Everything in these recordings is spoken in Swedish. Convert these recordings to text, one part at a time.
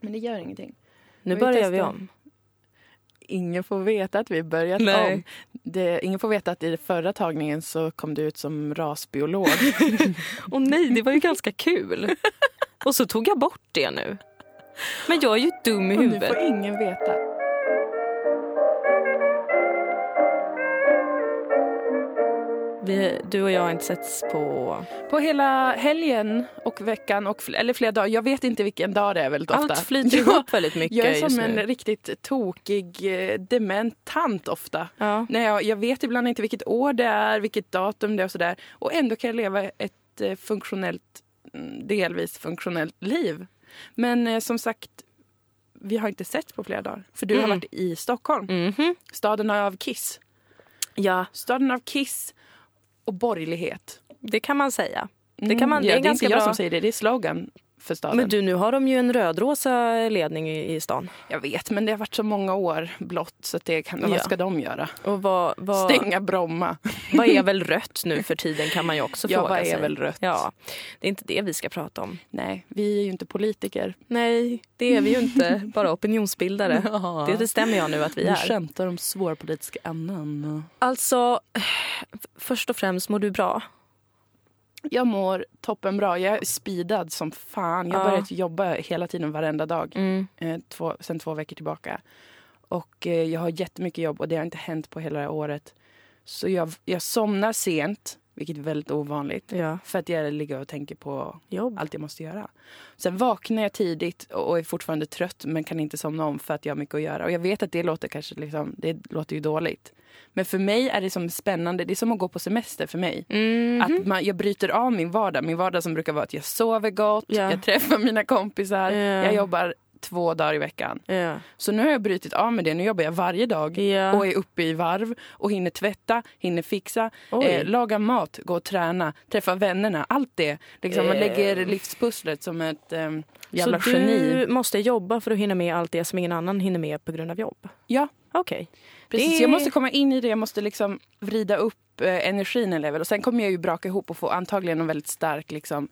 Men det gör ingenting. Nu Vi börjar vi testar. om. Ingen får veta att vi börjat Nej. om. Det, ingen får veta att i den förra tagningen så kom du ut som rasbiolog. Åh nej, det var ju ganska kul. Och så tog jag bort det nu. Men jag är ju dum i Och nu huvudet. får ingen veta. Vi, du och jag har inte setts på... På hela helgen och veckan, och, fl- eller flera dagar. Jag vet inte vilken dag det är väldigt ofta. Allt flyter ihop väldigt mycket Jag är just som en nu. riktigt tokig, eh, dement tant ofta. Ja. Nej, jag, jag vet ibland inte vilket år det är, vilket datum det är och sådär. Och ändå kan jag leva ett eh, funktionellt, mm, delvis funktionellt liv. Men eh, som sagt, vi har inte sett på flera dagar. För du har Mm. varit i Stockholm, Mhm. staden av Kiss. Ja, Staden av Kiss och borgerlighet. det kan man säga. Mm, kan man- det ja, är det är ganska inte jag bra. som säger det, det är slogan för staden. Men du, nu har de ju en rödrosa ledning i, i stan. Jag vet, men det har varit så många år blott så det kan, Ja. vad ska de göra? Och vad, vad, Stänga Bromma. vad är väl rött nu för tiden kan man ju också Ja, fråga vad är sig. väl rött? Ja, det är inte det vi ska prata om. Nej, vi är ju inte politiker. Nej, det är vi ju inte. Bara opinionsbildare. Ja. Det bestämmer jag nu att vi är. skämtar om svårpolitiska ämnen. Alltså, först och främst, mår du bra? Jag mår toppenbra. Jag är speedad som fan. Jag har Ja. börjat jobba hela tiden, varenda dag. Mm. Eh, två, sen två veckor tillbaka. Och eh, jag har jättemycket jobb och det har inte hänt på hela det här året. Så jag, jag somnar sent, vilket är väldigt ovanligt. Ja. För att jag ligger och tänker på Jobb. allt jag måste göra. Sen vaknar jag tidigt och är fortfarande trött men kan inte somna om för att jag har mycket att göra. Och jag vet att det låter kanske liksom, det låter ju dåligt. Men för mig är det som spännande, det är som att gå på semester för mig. Mhm. Att man, jag bryter av min vardag. Min vardag som brukar vara att jag sover gott, Ja. jag träffar mina kompisar, Ja. jag jobbar två dagar i veckan. Ja. Så nu har jag brutit av med det. Nu jobbar jag varje dag Ja. och är uppe i varv och hinner tvätta, hinner fixa, eh, laga mat, gå och träna, träffa vännerna. Allt det. Liksom, man Eh. lägger livspusslet som ett eh, jävla Så geni. du måste jobba för att hinna med allt det som ingen annan hinner med på grund av jobb? Ja, Okej. precis. Det- Jag måste komma in i det. Jag måste liksom vrida upp eh, energin en level. Och sen kommer jag ju braka ihop och få antagligen en väldigt stark liksom,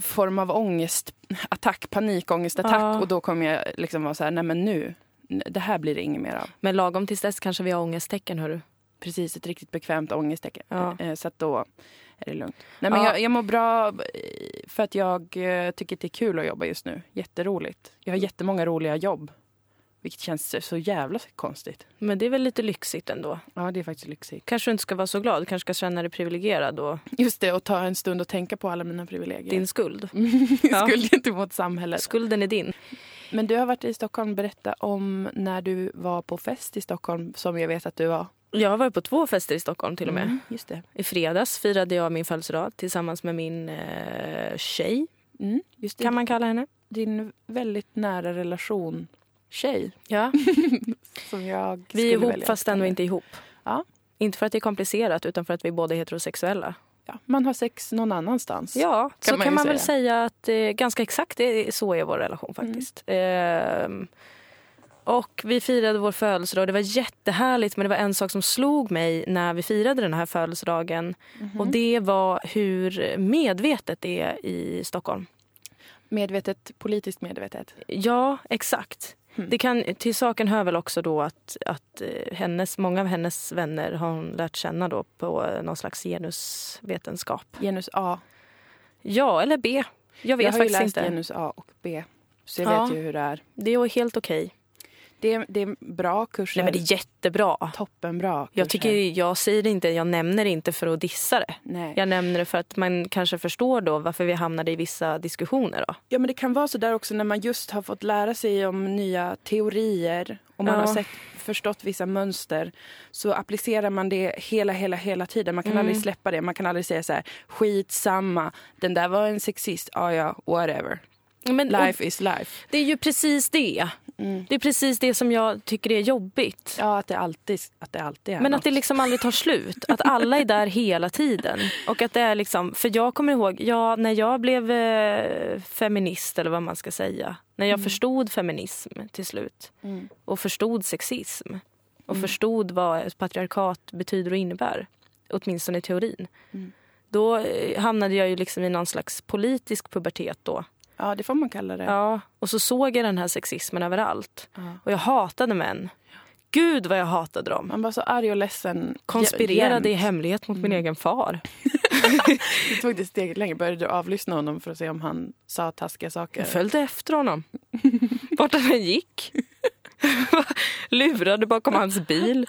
form av ångestattack, panikångestattack. Ja. Och då kommer jag liksom vara så här, nej men nu, det här blir det inget mer av. Men lagom tills dess kanske vi har ångesttecken, hörru. Precis, ett riktigt bekvämt ångesttecken. Ja. Eh, Så att då är det lugnt. Nej, men Ja. jag, jag mår bra eh, för att jag eh, tycker att det är kul att jobba just nu. Jätteroligt. Jag har jättemånga roliga jobb. Vilket känns så jävla konstigt. Men det är väl lite lyxigt ändå. Ja, det är faktiskt lyxigt. Kanske du inte ska vara så glad, kanske ska känna dig privilegierad och Just det, och ta en stund och tänka på alla mina privilegier. din skuld. ja. skuld gentemot samhället. Skulden är din. Men du har varit i Stockholm. Berätta om när du var på fest i Stockholm, som jag vet att du var. Jag har varit på två fester i Stockholm till och med. Mm, just det. I fredags firade jag min födelsedag tillsammans med min eh, tjej, Mm, kan man kalla henne. Din väldigt nära relation tjej. Ja. Som jag Vi är skulle ihop välja fast ändå inte ihop. Ja. Inte för att det är komplicerat utan för att vi båda är heterosexuella. Ja, man har sex någon annanstans. Ja, så man kan man väl säga. säga att eh, ganska exakt det så är vår relation faktiskt. Ehm, och vi firade vår födelsedag. Det var jättehärligt men det var en sak som slog mig när vi firade den här födelsedagen. Och det var hur medvetet det är i Stockholm. Medvetet, politiskt medvetet. Ja, exakt. Mm. Det kan, till saken hör väl också då att, att eh, hennes, många av hennes vänner har hon lärt känna då på någon slags genusvetenskap. Genus A. Ja, eller B. Jag vet jag har ju faktiskt läst inte. genus A och B. Så jag Ja. vet ju hur det är. Det är helt okej. Det är, det är bra kurser. Nej, men det är jättebra. Toppenbra kurser. Jag, tycker, jag säger inte, jag nämner det inte för att dissa det. Nej. Jag nämner det för att man kanske förstår då varför vi hamnade i vissa diskussioner. Då. Ja, men det kan vara så där också när man just har fått lära sig om nya teorier och man Ja. har sett, förstått vissa mönster så applicerar man det hela, hela, hela tiden. Man kan Mm. aldrig släppa det. Man kan aldrig säga så här, skitsamma, den där var en sexist, ja ja, whatever. Men, Life is life. det är ju precis det. Mm. Det är precis det som jag tycker är jobbigt. Ja, att det alltid, att det alltid är Men något. att det liksom aldrig tar slut. Att alla är där hela tiden. Och att det är liksom, för jag kommer ihåg, ja, när jag blev eh, feminist eller vad man ska säga. När jag förstod feminism till slut. Mm. Och förstod sexism. Och förstod vad ett patriarkat betyder och innebär. Åtminstone i teorin. Mm. Då eh, hamnade jag ju liksom i någon slags politisk pubertet då. Ja, det får man kalla det. Ja, och så såg jag den här sexismen överallt. Ja. Och jag hatade män. Gud vad jag hatade dem. Man var så arg och ledsen. Konspirerade i jämt. hemlighet mot min egen far. Du tog det steget längre. Började du avlyssna honom för att se om han sa taskiga saker? Jag följde efter honom. Vart han gick. Lurade bakom hans bil.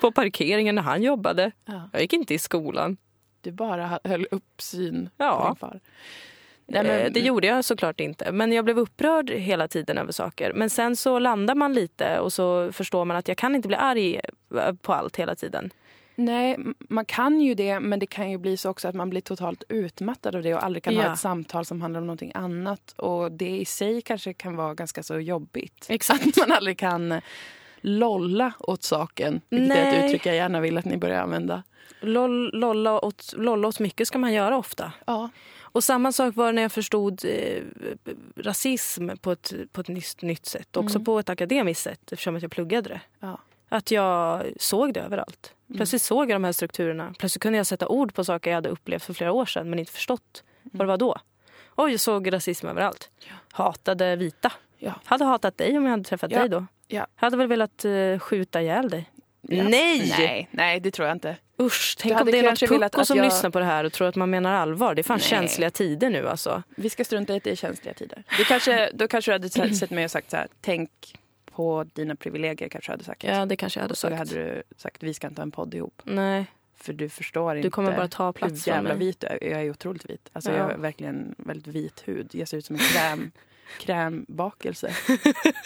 På parkeringen när han jobbade. Ja. Jag gick inte i skolan. Du bara höll uppsyn Ja. på din far. Nej, Eh, men, Det gjorde jag såklart inte. Men jag blev upprörd hela tiden över saker. Men sen så landar man lite och så förstår man att jag kan inte bli arg eh, på allt hela tiden. nej, man kan ju det, men det kan ju bli så också att man blir totalt utmattad av det och aldrig kan ha Ja. ett samtal som handlar om någonting annat. Och det i sig kanske kan vara ganska så jobbigt. Exakt. Att man aldrig kan eh, lolla åt saken. Vilket är ett Nej. uttryck jag gärna vill att ni börjar använda. Loll, lolla, åt, lolla åt mycket ska man göra ofta. Ja. Och samma sak var när jag förstod eh, rasism på ett, på ett nytt, nytt sätt. Också på ett akademiskt sätt eftersom att jag pluggade det. Ja. Att jag såg det överallt. Plötsligt såg jag de här strukturerna. Plötsligt kunde jag sätta ord på saker jag hade upplevt för flera år sedan men inte förstått vad det var då. Oj, jag såg rasism överallt. Hatade vita. Ja. Hade hatat dig om jag hade träffat Ja. dig då. Ja. Hade väl velat uh, skjuta ihjäl dig. Ja. Nej! nej! Nej, det tror jag inte. Usch, tänk om det är något pucko att som jag- lyssnar på det här och tror att man menar allvar. Det är fan Nej. känsliga tider nu alltså. Vi ska strunta i att det är känsliga tider. Du kanske, då kanske du hade sett- mig och sagt så här, tänk på dina privilegier kanske du hade sagt. Ja, det kanske jag hade Och så sagt. hade du sagt, vi ska inte ha en podd ihop. Nej, För du förstår inte du kommer bara ta plats hur jävla mig. vit du är. Jag är otroligt vit. Alltså Ja. jag har verkligen väldigt vit hud. Jag ser ut som en kräm, krämbakelse.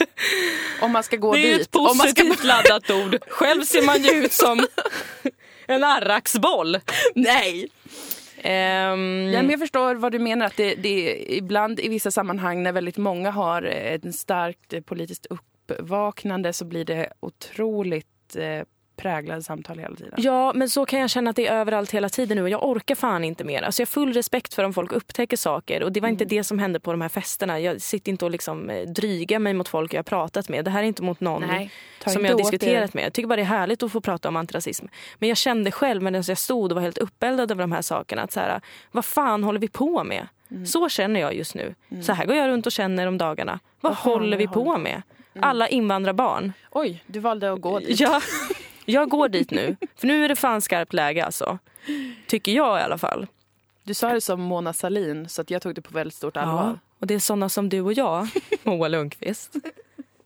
Om man ska gå Det är dit. ett Om man ska... positivt laddat ord. Själv ser man ju ut som en arraksboll. Nej! Ehm, Ja, men jag förstår vad du menar. Att det, det är ibland i vissa sammanhang när väldigt många har ett starkt politiskt uppvaknande så blir det otroligt eh, präglade samtal hela tiden. Ja, men så kan jag känna att det är överallt hela tiden nu och jag orkar fan inte mer. Alltså jag har full respekt för om folk upptäcker saker och det var inte det som hände på de här festerna. Jag sitter inte och liksom eh, drygar mig mot folk jag har pratat med. Det här är inte mot någon Nej, som jag har diskuterat med. Jag tycker bara det är härligt att få prata om antirasism. Men jag kände själv medan jag stod och var helt uppeldad över de här sakerna att så här, vad fan håller vi på med? Mm. Så känner jag just nu. Så här går jag runt och känner om dagarna. Vad, Vad håller vi håller på med? Alla invandrarbarn. Oj, du valde att gå dit. Ja, jag går dit nu. För nu är det fan skarpt läge alltså. Tycker jag i alla fall. Du sa det som Mona Salin så att jag tog det på väldigt stort allvar. Och det är såna som du och jag, Moa Lundqvist.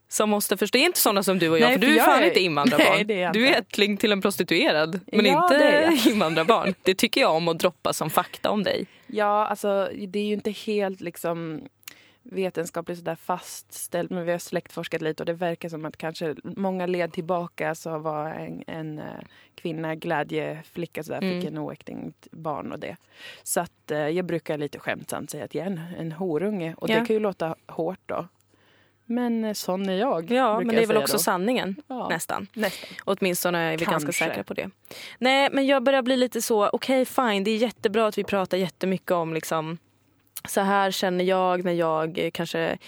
Som måste förstå. Det är inte såna som du och jag, Nej, för du är fan är- inte invandrarbarn. Nej, det är du är ättling till en prostituerad, men Ja, det inte jag. invandrarbarn. Det tycker jag om att droppa som fakta om dig. Ja, alltså det är ju inte helt liksom vetenskapligt sådär fastställt men vi har släktforskat lite och det verkar som att kanske många led tillbaka så var en, en eh, kvinna glädjeflicka sådär, Mm. fick en oäktingt barn och det. Så att eh, jag brukar lite skämtsamt säga att jag är en, en horunge och Ja. det kan ju låta hårt då. Men eh, sån är jag. Ja, men det är väl också då. sanningen. Ja. Nästan. Nästan. Åtminstone är vi ganska Kanske. säkra på det. Nej, men jag börjar bli lite så, okej fine, det är jättebra att vi pratar jättemycket om liksom, så här känner jag när jag eh, kanske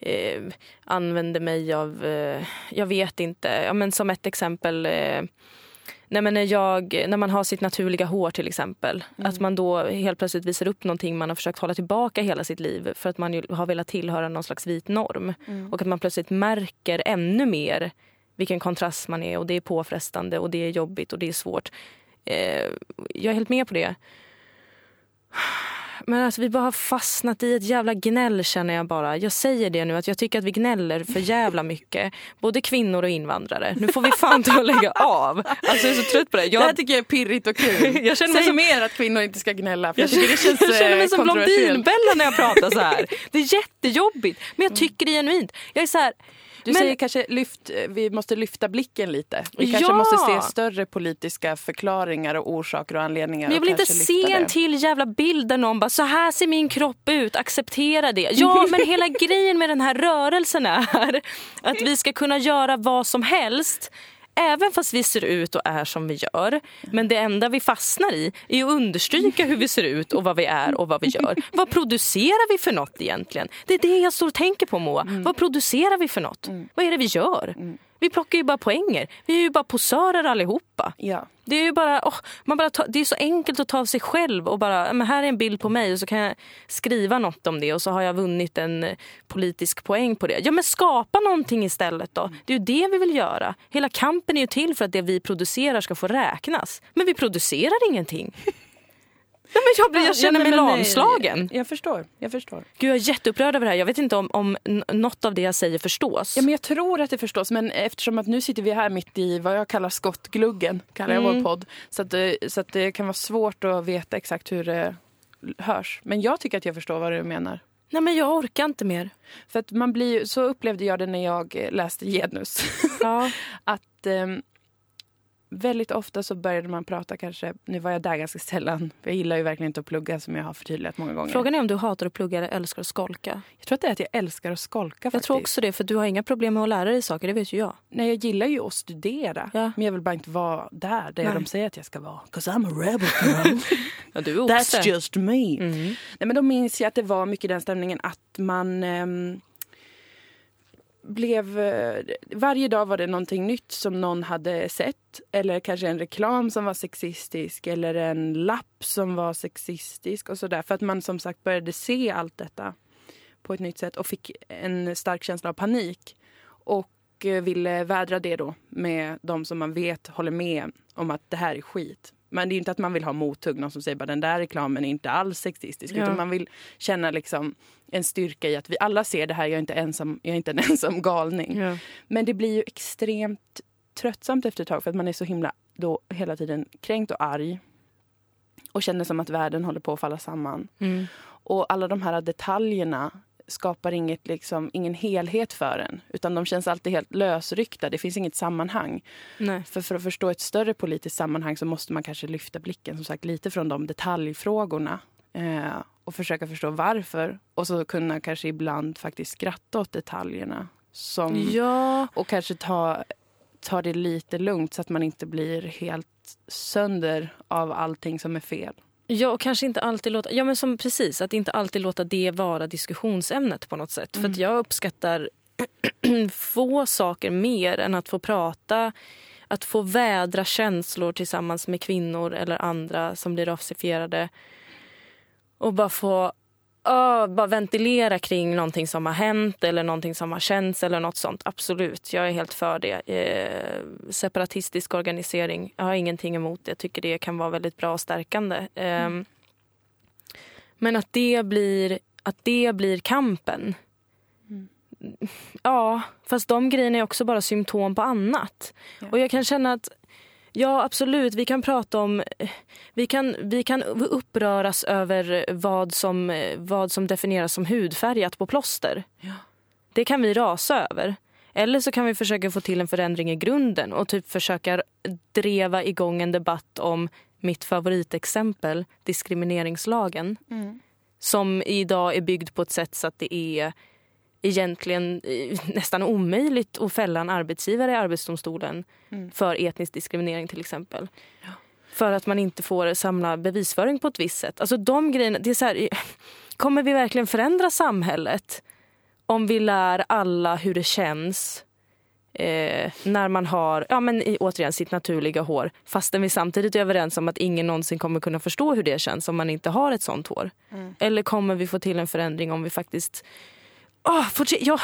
eh, använder mig av, eh, jag vet inte, ja, men som ett exempel eh, Nej, men när, jag, när man har sitt naturliga hår till exempel. Att man då helt plötsligt visar upp någonting man har försökt hålla tillbaka hela sitt liv för att man har velat tillhöra någon slags vit norm. Och att man plötsligt märker ännu mer vilken kontrast man är och det är påfrestande och det är jobbigt och det är svårt. Eh, jag är helt med på det. Men alltså, vi bara har fastnat i ett jävla gnäll känner jag bara. Jag säger det nu att jag tycker att vi gnäller för jävla mycket. Både kvinnor och invandrare. Nu får vi fan ta och lägga av. Alltså jag är så trött på det. Det här Jag, tycker jag är pirrigt och kul. Jag känner mig Säg som- mer att kvinnor inte ska gnälla för jag, jag, det känns jag känner mig eh, som. Blondinbella när jag pratar så här. Det är jättejobbigt. Men jag tycker det genuint. Jag är så här, Du men- säger kanske lyft, vi måste lyfta blicken lite. Vi kanske Ja! måste se större politiska förklaringar och orsaker och anledningar. Men jag vill inte se en det. till jävla bild där någon bara så här ser min kropp ut, acceptera det. Ja men hela grejen med den här rörelsen är att vi ska kunna göra vad som helst Även fast vi ser ut och är som vi gör. Men det enda vi fastnar i är att understryka hur vi ser ut och vad vi är och vad vi gör. Vad producerar vi för något egentligen? Det är det jag står och tänker på Moa. Vad producerar vi för något? Vad är det vi gör? Vi plockar ju bara poänger. Vi är ju bara posörer allihopa. Ja. Det är ju bara, oh, man bara ta, det är så enkelt att ta av sig själv och bara, men här är en bild på mig och så kan jag skriva något om det och så har jag vunnit en eh, politisk poäng på det. Ja men skapa någonting istället då. Det är ju det vi vill göra. Hela kampen är ju till för att det vi producerar ska få räknas. Men vi producerar ingenting. Ja, men jag, blir, jag känner mig Ja, men, lamslagen. Jag förstår. Jag förstår. Gud, jag är jätteupprörd över det här. Jag vet inte om, om något av det jag säger förstås. Ja, men jag tror att det förstås, men eftersom att nu sitter vi här mitt i vad jag kallar skottgluggen, kallar jag Mm. vår podd. Så att, det, så att det kan vara svårt att veta exakt hur det hörs. Men jag tycker att jag förstår vad du menar. Nej, men jag orkar inte mer. För att man blir, så upplevde jag det när jag eh, läste genus. Ja. att ehm, väldigt ofta så började man prata kanske, nu var jag där ganska sällan, jag gillar ju verkligen inte att plugga som jag har förtydligat många gånger. Frågan är om du hatar att plugga eller älskar att skolka. Jag tror att det är att jag älskar att skolka Jag faktiskt. tror också det, för du har inga problem med att lära dig saker, det vet ju jag. Nej, jag gillar ju att studera. Ja. Men jag vill bara inte vara där, där Nej. de säger att jag ska vara. 'Cause I'm a rebel girl. Ja, du är That's just me. Mm. Nej, men då minns jag att det var mycket den stämningen att man ehm, blev... Eh, varje dag var det någonting nytt som någon hade sett. Eller kanske en reklam som var sexistisk eller en lapp som var sexistisk och sådär. För att man som sagt började se allt detta på ett nytt sätt och fick en stark känsla av panik. Och eh, ville vädra det då med de som man vet håller med om att det här är skit. Men det är inte att man vill ha mothugg, någon som säger bara den där reklamen är inte alls sexistisk. Ja. Utan man vill känna liksom en styrka i att vi alla ser det här, jag är inte, ensam, jag är inte en ensam galning. Ja. Men det blir ju extremt tröttsamt efter ett tag för att man är så himla då hela tiden kränkt och arg. Och känner som att världen håller på att falla samman. Mm. Och alla de här detaljerna skapar inget, liksom, ingen helhet för en. Utan de känns alltid helt lösryckta. Det finns inget sammanhang. Nej. För, för att förstå ett större politiskt sammanhang så måste man kanske lyfta blicken som sagt lite från de detaljfrågorna. Eh, och försöka förstå varför. Och så kunna kanske ibland faktiskt skratta åt detaljerna. Som, Ja, Och kanske ta, ta det lite lugnt så att man inte blir helt sönder av allting som är fel. Ja, och kanske inte alltid låta... Ja, men som precis, att inte alltid låta det vara diskussionsämnet på något sätt. För att jag uppskattar få saker mer än att få prata, att få vädra känslor tillsammans med kvinnor eller andra som blir rasifierade. Och bara få ja, bara ventilera kring någonting som har hänt eller någonting som har känts eller något sånt. Absolut, jag är helt för det. Eh, separatistisk organisering, jag har ingenting emot det. Jag tycker det kan vara väldigt bra och stärkande. Eh, Men att det blir, att det blir kampen. Ja, fast de grejerna är också bara symptom på annat. Ja. Och jag kan känna att Ja, absolut. Vi kan prata om... Vi kan, vi kan uppröras över vad som, vad som definieras som hudfärgat på plåster. Ja. Det kan vi rasa över. Eller så kan vi försöka få till en förändring i grunden och typ försöka dreva igång en debatt om mitt favoritexempel, diskrimineringslagen. Som idag är byggd på ett sätt så att det är egentligen eh, nästan omöjligt att fälla en arbetsgivare i Arbetsdomstolen för etnisk diskriminering till exempel. För att man inte får samla bevisföring på ett visst sätt. Alltså de grejerna, det är så här, kommer vi verkligen förändra samhället om vi lär alla hur det känns eh, när man har ja, men, i, återigen sitt naturliga hår fastän vi samtidigt är överens om att ingen någonsin kommer kunna förstå hur det känns om man inte har ett sånt hår? Eller kommer vi få till en förändring om vi faktiskt... Oh, fortsätt, ja.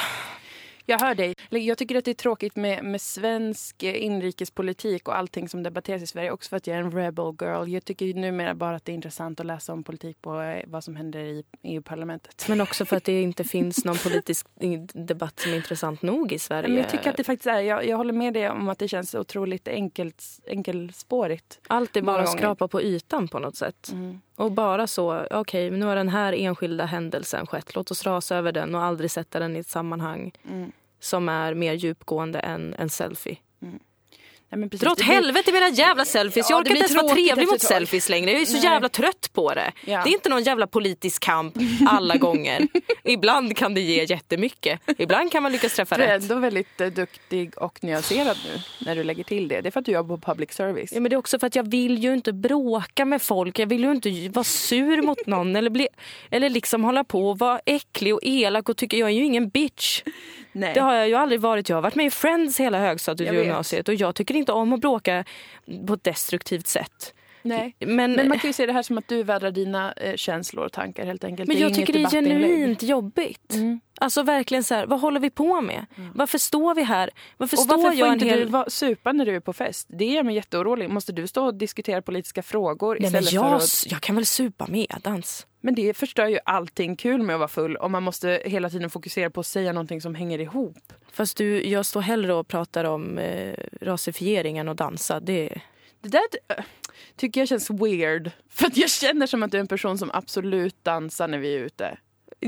Jag hör dig. Jag tycker att det är tråkigt med, med svensk eh, inrikespolitik och allting som debatteras i Sverige. Också för att jag är en rebel girl. Jag tycker numera bara att det är intressant att läsa om politik på eh, vad som händer i EU-parlamentet. Men också för att det inte finns någon politisk debatt som är intressant nog i Sverige. Men jag tycker att det faktiskt är, jag, jag håller med dig om att det känns otroligt enkelt, enkelspårigt. Allt är bara att skrapa på ytan på något sätt. Och bara så, okej, nu har den här enskilda händelsen skett. Låt oss rasa över den och aldrig sätta den i ett sammanhang Mm. som är mer djupgående än en selfie. Nej, men precis, Dra åt blir- helvete med era jävla selfies. Ja, Jag orkar inte ens vara trevlig mot selfies längre. Jag är så Nej. jävla trött på det. Ja. Det är inte någon jävla politisk kamp alla gånger. Ibland kan det ge jättemycket. Ibland kan man lyckas träffa Du är rätt. ändå väldigt eh, duktig och nyanserad nu när du lägger till det. Det är för att du jobbar på public service. Ja, men det är också för att jag vill ju inte bråka med folk. Jag vill ju inte vara sur mot någon eller, bli, eller liksom hålla på och vara äcklig och elak och tycka jag är ju ingen bitch. Nej. Det har jag ju aldrig varit. Jag har varit med i Friends hela högstadiet och gymnasiet och jag tycker inte om att bråka på ett destruktivt sätt. Nej. Men, Men man kan ju se det här som att du vädrar dina eh, känslor och tankar helt enkelt. men jag tycker det är genuint jobbigt. Mm. Alltså verkligen så här, vad håller vi på med? Varför står vi här? Varför Och står varför jag får inte hel... du supa när du är på fest? Det gör mig jätteorolig. Måste du stå och diskutera politiska frågor Nej, istället för jag, att... jag kan väl supa medans. Men det förstör ju allting kul med att vara full om man måste hela tiden fokusera på att säga någonting som hänger ihop. Fast du, jag står hellre och pratar om eh, rasifiering än att dansa. Det, Det där äh, tycker jag känns weird. För att jag känner som att du är en person som absolut dansar när vi är ute.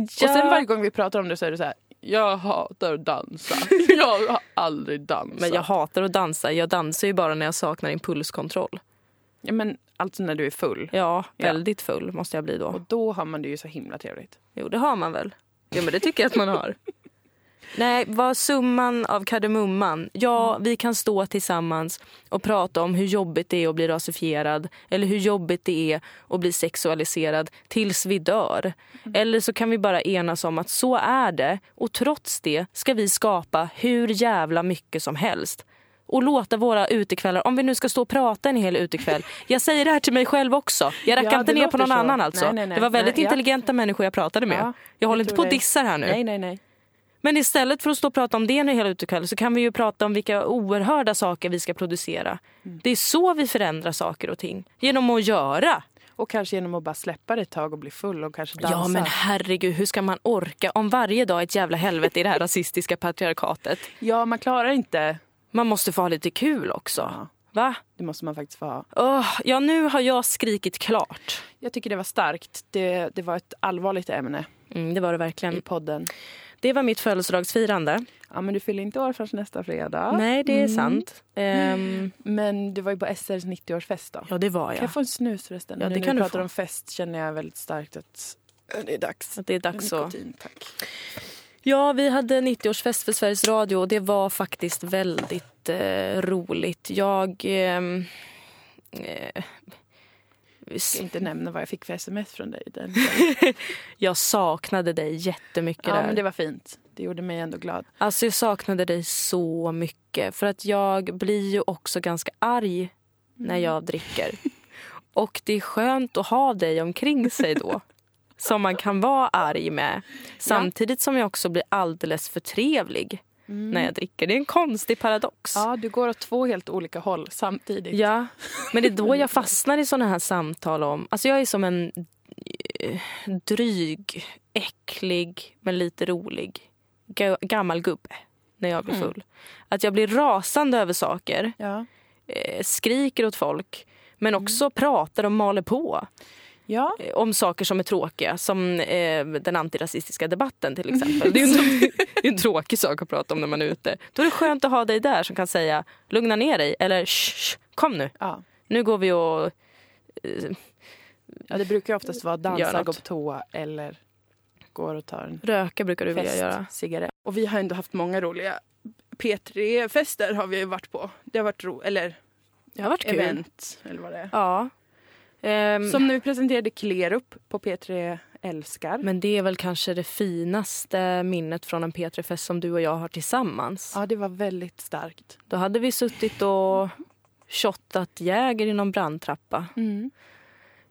Och sen varje gång vi pratar om det så är det så här. Jag hatar att dansa. Jag har aldrig dansat. Men jag hatar att dansa. Jag dansar ju bara när jag saknar impulskontroll. ja, men alltså när du är full. Ja, väldigt full måste jag bli då. Och då har man det ju så himla trevligt. Jo, det har man väl? Jo, men det tycker jag att man har. Nej, vad summan av kardemumman? Ja, vi kan stå tillsammans och prata om hur jobbigt det är att bli rasifierad eller hur jobbigt det är att bli sexualiserad tills vi dör. Eller så kan vi bara enas om att så är det och trots det ska vi skapa hur jävla mycket som helst. Och låta våra utekvällar, om vi nu ska stå och prata en hel utekväll. Jag säger det här till mig själv också. Jag rackar Ja, inte ner på någon så. annan alltså. Nej, nej, nej. Det var väldigt Nej, ja. intelligenta människor jag pratade med. Ja, jag håller jag inte på att det. dissa här nu. Nej, nej, nej. Men istället för att stå och prata om det en hel utekväll så kan vi ju prata om vilka oerhörda saker vi ska producera. Mm. Det är så vi förändrar saker och ting. Genom att göra. Och kanske genom att bara släppa det ett tag och bli full och kanske dansa. Ja men herregud, hur ska man orka om varje dag är ett jävla helvete i det här rasistiska patriarkatet? Ja, man klarar inte. Man måste få ha lite kul också. Ja. Va? Det måste man faktiskt få ha. Åh, ja, nu har jag skrikit klart. Jag tycker det var starkt. Det, det var ett allvarligt ämne Mm, det var det verkligen. i podden. Det var mitt födelsedagsfirande. Ja, men du fyller inte år förrän nästa fredag. Nej, det är Mm. sant. Ehm, Men du var ju på SRs 90-årsfest då. ja, det var Kan jag. jag få en snus förresten? Ja, nu det när kan vi du pratar få. om fest känner jag väldigt starkt att det är dags. Att det är dags. Nikotin, tack. Ja, vi hade 90-årsfest för Sveriges Radio och det var faktiskt väldigt eh, roligt. Jag... ehm, eh, Jag ska inte nämna vad jag fick för sms från dig. Den. jag saknade dig jättemycket Ja, där. men det var fint. Det gjorde mig ändå glad. Alltså jag saknade dig så mycket. För att jag blir ju också ganska arg när jag dricker. Och det är skönt att ha dig omkring sig då. Som man kan vara arg med. Samtidigt som jag också blir alldeles för trevlig när jag dricker. Det är en konstig paradox. Ja, du går åt två helt olika håll samtidigt. Ja, men det är då jag fastnar i såna här samtal om... Alltså jag är som en eh, dryg, äcklig, men lite rolig ga- gammal gubbe när jag blir full. Att jag blir rasande över saker, Ja. eh, skriker åt folk men också pratar och maler på Ja. eh, om saker som är tråkiga. Som eh, den antirasistiska debatten till exempel. Det är en, det är en tråkig sak att prata om när man är ute. Då är det skönt att ha dig där som kan säga lugna ner dig eller shh, kom nu. ja. Nu går vi och... eh, Ja, det brukar oftast vara dansa, gå på toa eller går och tar en Röka brukar du vilja fest, göra. cigarett. Och vi har ändå haft många roliga P3-fester har vi varit på. Det har varit ro, eller Det har varit kul. event, eller vad det är. Ja. Ehm, Som när vi presenterade Klerup på P3 Älskar. Men det är väl kanske det finaste minnet från en P3-fest som du och jag har tillsammans. Ja, det var väldigt starkt. Då hade vi suttit och shottat Jäger i någon brandtrappa. Mm.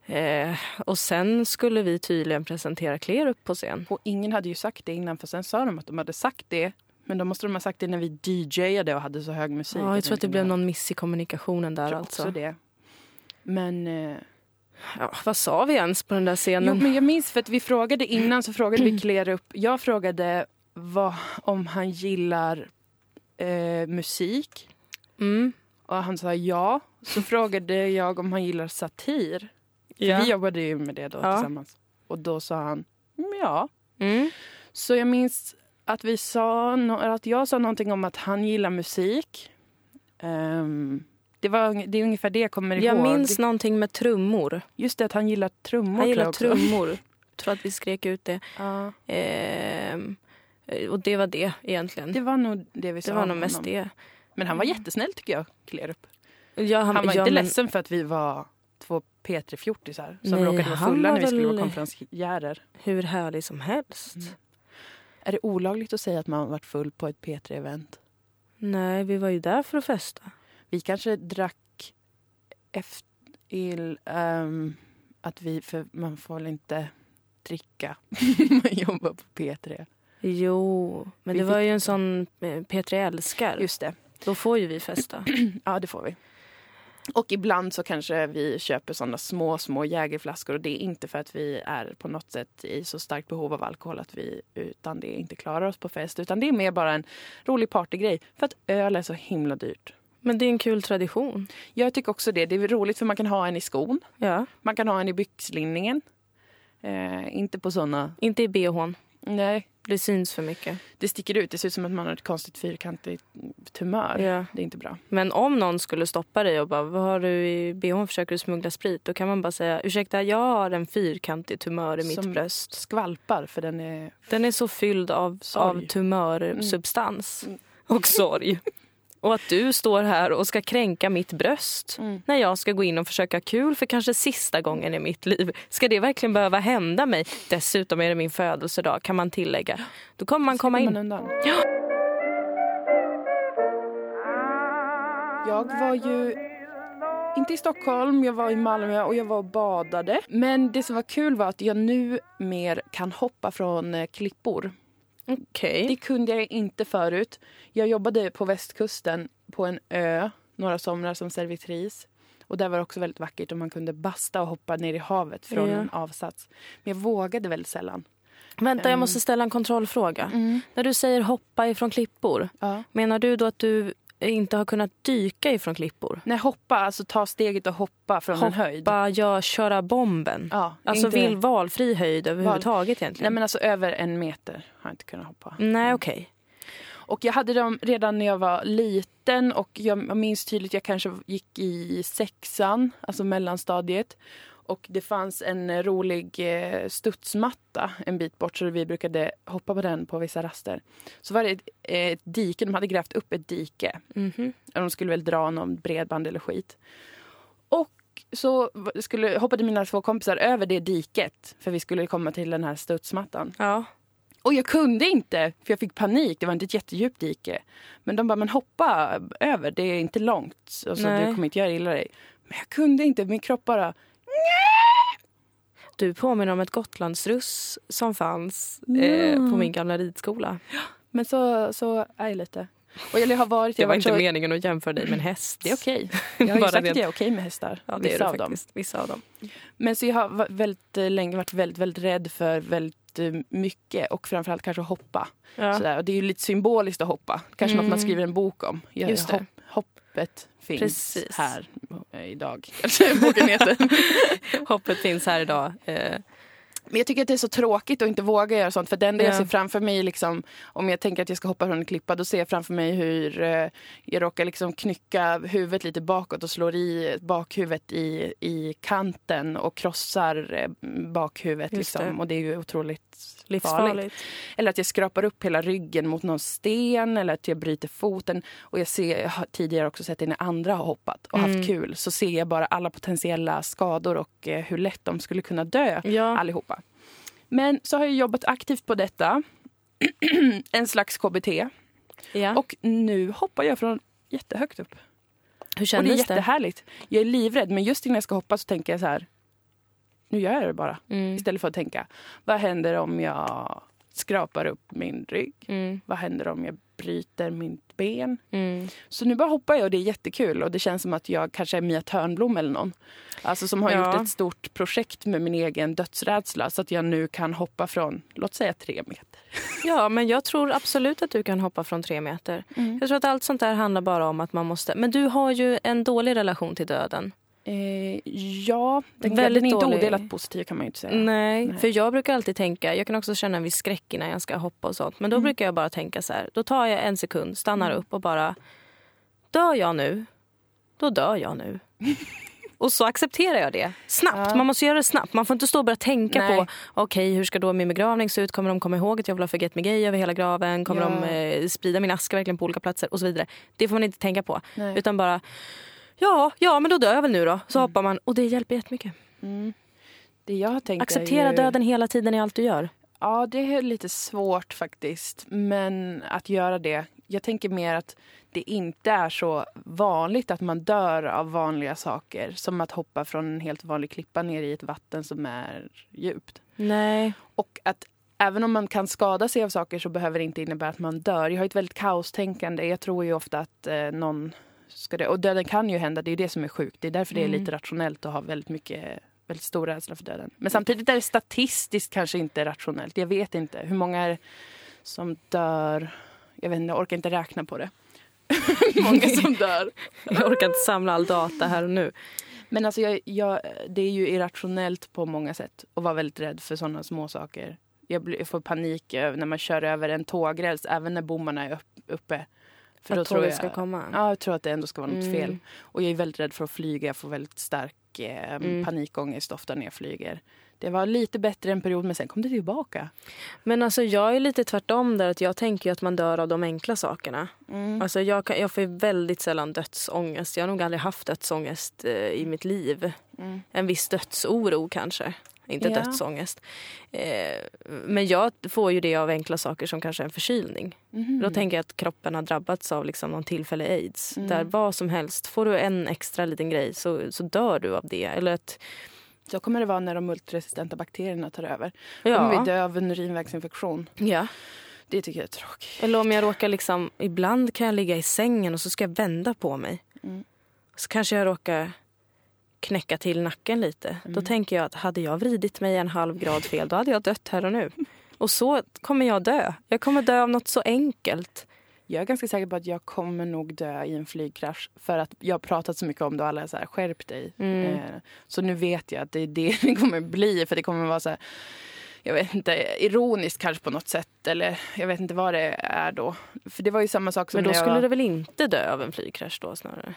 Eh, och sen skulle vi tydligen presentera Klerup på scen. Och ingen hade ju sagt det innan, för sen sa de att de hade sagt det. Men då måste de ha sagt det när vi DJade och hade så hög musik. Ja, jag tror att det blev någon miss i kommunikationen där Jag tror alltså. också det. Men, eh, Ja, vad sa vi ens på den där jo, scenen? men jag minns för att vi frågade innan så frågade vi Klerup. Jag frågade vad, om han gillar eh, musik. Mm. Och han sa ja. Så frågade jag om han gillar satir. Ja. vi jobbade ju med det då Ja. tillsammans. Och då sa han "Mm, ja. Mm. Så jag minns att, vi sa, no- att jag sa någonting om att han gillar musik. Ehm, det, var, det är ungefär det jag kommer Jag ihåg. minns någonting med trummor. Just det, att han gillar trummor. Han gillar jag trummor. Jag tror att vi skrek ut det. Ja, Ehm, och det var det egentligen. det var nog det vi sa. Det var nog mest det. Men han var jättesnäll tycker jag, Klerup. Ja, Han var ja, inte men- ledsen för att vi var två P3-fjortisar som Nej, råkade vara han fulla när vi skulle vara konferenciärer. Hur härlig som helst. Mm. Är det olagligt att säga att man varit full på ett P3-event? Nej, vi var ju där för att festa. Vi kanske drack efter ehm, att vi, för man får väl inte dricka man jobbar på P3. Jo, men Vi det var ju en sån eh, P3 älskar. Just det. Då får ju vi festa. Ja, det får vi. Och ibland så kanske vi köper såna små, små jägerflaskor och det är inte för att vi är på något sätt i så starkt behov av alkohol att vi utan det inte klarar oss på fest. Utan det är mer bara en rolig partygrej för att öl är så himla dyrt. Men det är en kul tradition. Jag tycker också det. Det är roligt för man kan ha en i skon. Ja. Man kan ha en i byxlinningen. Eh, inte på såna... Inte i bhn. Nej, Det syns för mycket. det sticker ut. Det ser ut som att man har ett konstigt fyrkantigt tumör. Ja. Det är inte bra. Men om någon skulle stoppa dig och bara vad har du i bhn? Försöker du smuggla sprit? Då kan man bara säga ursäkta jag har en fyrkantig tumör i mitt Som- bröst. Skvalpar för den är... Den är så fylld av, Sorg. av tumörsubstans Mm. och sorg. Och att du står här och ska kränka mitt bröst Mm. när jag ska gå in och försöka kul för kanske sista gången i mitt liv. Ska det verkligen behöva hända mig? Dessutom är det min födelsedag kan man tillägga. Då kommer man komma in. Man undan. Jag var ju inte i Stockholm, jag var i Malmö och jag var och badade. Men det som var kul var att jag nu mer kan hoppa från eh, klippor. Okej. Det kunde jag inte förut. Jag jobbade på västkusten på en ö några somrar som servitris. Och där var det också väldigt vackert och man kunde basta och hoppa ner i havet från Ja. en avsats. Men jag vågade väldigt sällan. Vänta, jag Ehm. måste ställa en kontrollfråga. När du säger hoppa ifrån klippor, Ja. menar du då att du inte har kunnat dyka ifrån klippor? Nej, hoppa, alltså ta steget och hoppa från en höjd. Hoppa, ja, köra bomben. Ja, Alltså inte- vill valfri höjd överhuvudtaget Nej egentligen? men alltså över en meter har jag inte kunnat hoppa. Nej, okej. Och jag hade dem redan när jag var liten och jag minns tydligt, jag kanske gick i sexan, alltså mellanstadiet. Och det fanns en rolig eh, studsmatta en bit bort så vi brukade hoppa på den på vissa raster. Så var det ett, ett dike, de hade grävt upp ett dike. Mhm. De skulle väl dra någon bredband eller skit. Och så skulle, hoppade mina två kompisar över det diket för vi skulle komma till den här studsmattan. Ja. Och jag kunde inte, för jag fick panik. Det var inte ett jättedjupt dike. Men de bara, men hoppa över, det är inte långt. Och så Nej. du kommer inte göra illa dig. Men jag kunde inte, min kropp bara... Du påminner om ett Gotlandsruss som fanns eh, på min gamla ridskola. Men så, så är jag lite. Och jag har varit... Det jag var har inte så, meningen att jämföra dig med en häst. Det är okej. Jag har ju sagt det. att jag är okej med hästar. Ja, det är vissa du av dem. faktiskt. Vissa av dem. Men så jag har väldigt eh, länge varit väldigt, väldigt rädd för väldigt eh, mycket. Och framförallt kanske att hoppa. Ja. Sådär. Och det är ju lite symboliskt att hoppa. Kanske något man skriver en bok om. Jag, Mm. Just det. Hopp, hoppet finns Precis. här eh, idag. Kanske boken heter. Hoppet finns här idag. Eh, Men jag tycker att det är så tråkigt att inte våga göra sånt. För det enda jag Ja. ser framför mig, liksom, om jag tänker att jag ska hoppa från en klippa, då ser jag framför mig hur eh, jag råkar liksom knycka huvudet lite bakåt och slår i bakhuvudet i, i kanten och krossar eh, bakhuvudet. Liksom. det. Och det är ju otroligt. Livsfarligt. Eller att jag skrapar upp hela ryggen mot någon sten eller att jag bryter foten. Och jag, ser, jag har tidigare också sett det när andra har hoppat och Mm. haft kul. Så ser jag bara alla potentiella skador och eh, hur lätt de skulle kunna dö Ja. allihopa. Men så har jag jobbat aktivt på detta. en slags KBT. Ja. Och nu hoppar jag från jättehögt upp. Hur Och det är kändes det? jättehärligt. Jag är livrädd men just innan jag ska hoppa så tänker jag så här. Nu gör jag det bara. Mm. Istället för att tänka, vad händer om jag skrapar upp min rygg? Mm. Vad händer om jag bryter mitt ben? Mm. Så nu bara hoppar jag och det är jättekul. Och det känns som att jag kanske är Mia Törnblom eller någon. Alltså som har Ja. gjort ett stort projekt med min egen dödsrädsla. Så att jag nu kan hoppa från, låt säga tre meter. Ja, men jag tror absolut att du kan hoppa från tre meter. Mm. Jag tror att allt sånt där handlar bara om att man måste... Men du har ju en dålig relation till döden. Eh, ja, den, Väldigt den är inte dålig. odelat positiv kan man ju inte säga. Nej, Nej. för jag brukar alltid tänka, jag kan också känna en viss skräck innan jag ska hoppa och sånt. Men då Mm. brukar jag bara tänka så här, då tar jag en sekund, stannar upp och bara, dör jag nu, då dör jag nu. och så accepterar jag det. Snabbt, Ja. man måste göra det snabbt. Man får inte stå och börja tänka Nej. på, okej hur ska då min begravning se ut? Kommer de komma ihåg att jag vill ha Forget Me Gay över hela graven? Kommer Ja. de eh, sprida min aska verkligen på olika platser? Och så vidare. Det får man inte tänka på. Nej. Utan bara, ja, ja men då dör jag väl nu då. Så hoppar man och det hjälper jättemycket. Mm. Det jag har tänkt Acceptera ju, döden hela tiden i allt du gör. Ja, det är lite svårt faktiskt. Men att göra det. Jag tänker mer att det inte är så vanligt att man dör av vanliga saker. Som att hoppa från en helt vanlig klippa ner i ett vatten som är djupt. Nej. Och att även om man kan skada sig av saker så behöver det inte innebära att man dör. Jag har ett väldigt kaostänkande. Jag tror ju ofta att eh, någon ska dö. Och döden kan ju hända, det är det som är sjukt. Det är därför det är lite rationellt att ha väldigt mycket väldigt stor rädsla för döden. Men samtidigt är det statistiskt kanske inte rationellt. Jag vet inte. Hur många är det som dör? Jag vet inte, jag orkar inte räkna på det. många som dör. Jag orkar inte samla all data här och nu. Men alltså jag, jag, det är ju irrationellt på många sätt att vara väldigt rädd för sådana små saker. Jag, blir, jag får panik när man kör över en tågräls, även när bommarna är upp, uppe. För, att tåget ska komma? Ja, jag tror att det ändå ska vara något Mm. fel. Och jag är väldigt rädd för att flyga. Jag får väldigt stark eh, Mm. panikångest ofta när jag flyger. Det var lite bättre en period, men sen kom det tillbaka. Men alltså jag är lite tvärtom där att jag tänker att man dör av de enkla sakerna. Mm. Alltså jag, kan, jag får väldigt sällan dödsångest. Jag har nog aldrig haft dödsångest eh, i mitt liv. Mm. En viss dödsoro kanske. Inte Ja. dödsångest. Eh, men jag får ju det av enkla saker som kanske en förkylning. Mhm. Då tänker jag att kroppen har drabbats av liksom någon tillfällig aids. Mm. Där vad som helst, får du en extra liten grej så, så dör du av det. Eller att, Så kommer det vara när de multiresistenta bakterierna tar över. Då kommer vi ja, dö av en urinvägsinfektion. ja. Det tycker jag är tråkigt. Eller om jag råkar liksom, ibland kan jag ligga i sängen och så ska jag vända på mig. Mm. Så kanske jag råkar knäcka till nacken lite. Då Mm. tänker jag att hade jag vridit mig en halv grad fel då hade jag dött här och nu. Och så kommer jag dö. Jag kommer dö av något så enkelt. Jag är ganska säker på att jag kommer nog dö i en flygkrasch. För att jag har pratat så mycket om det och alla är så här, skärp dig. Mm. Eh, så nu vet jag att det är det det kommer bli. För det kommer vara så här, jag vet inte, ironiskt kanske på något sätt. Eller jag vet inte vad det är då. För det var ju samma sak som Men då skulle var, du väl inte dö av en flygkrasch då snarare?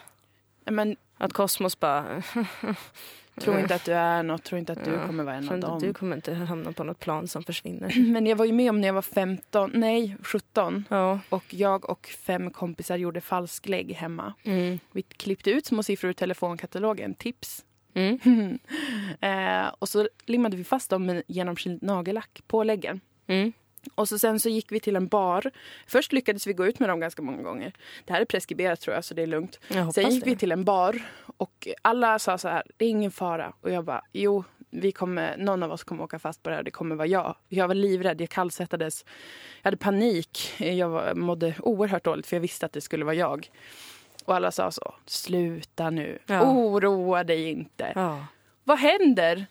Men Att Kosmos bara... tro inte att du är något, tro inte att du Ja, kommer vara en av dem. Du kommer inte hamna på något plan som försvinner. Men jag var ju med om när jag var 15, nej 17. Ja. Och jag och fem kompisar gjorde falsklägg hemma. Mm. Vi klippte ut små siffror ur telefonkatalogen, tips. Mm. eh, och så limmade vi fast dem med genomskinligt nagellack på läggen. Mm. Och så sen så gick vi till en bar. Först lyckades vi gå ut med dem ganska många gånger. Det här är preskriberat tror jag, så det är lugnt. Sen gick det. vi till en bar och alla sa så här, det är ingen fara. Och jag bara, jo, vi kommer, någon av oss kommer åka fast på det här, det kommer vara jag. Jag var livrädd, jag kallsvettades. Jag hade panik, jag var, mådde oerhört dåligt för jag visste att det skulle vara jag. Och alla sa så, sluta nu, Ja. oroa dig inte. Ja. Vad händer?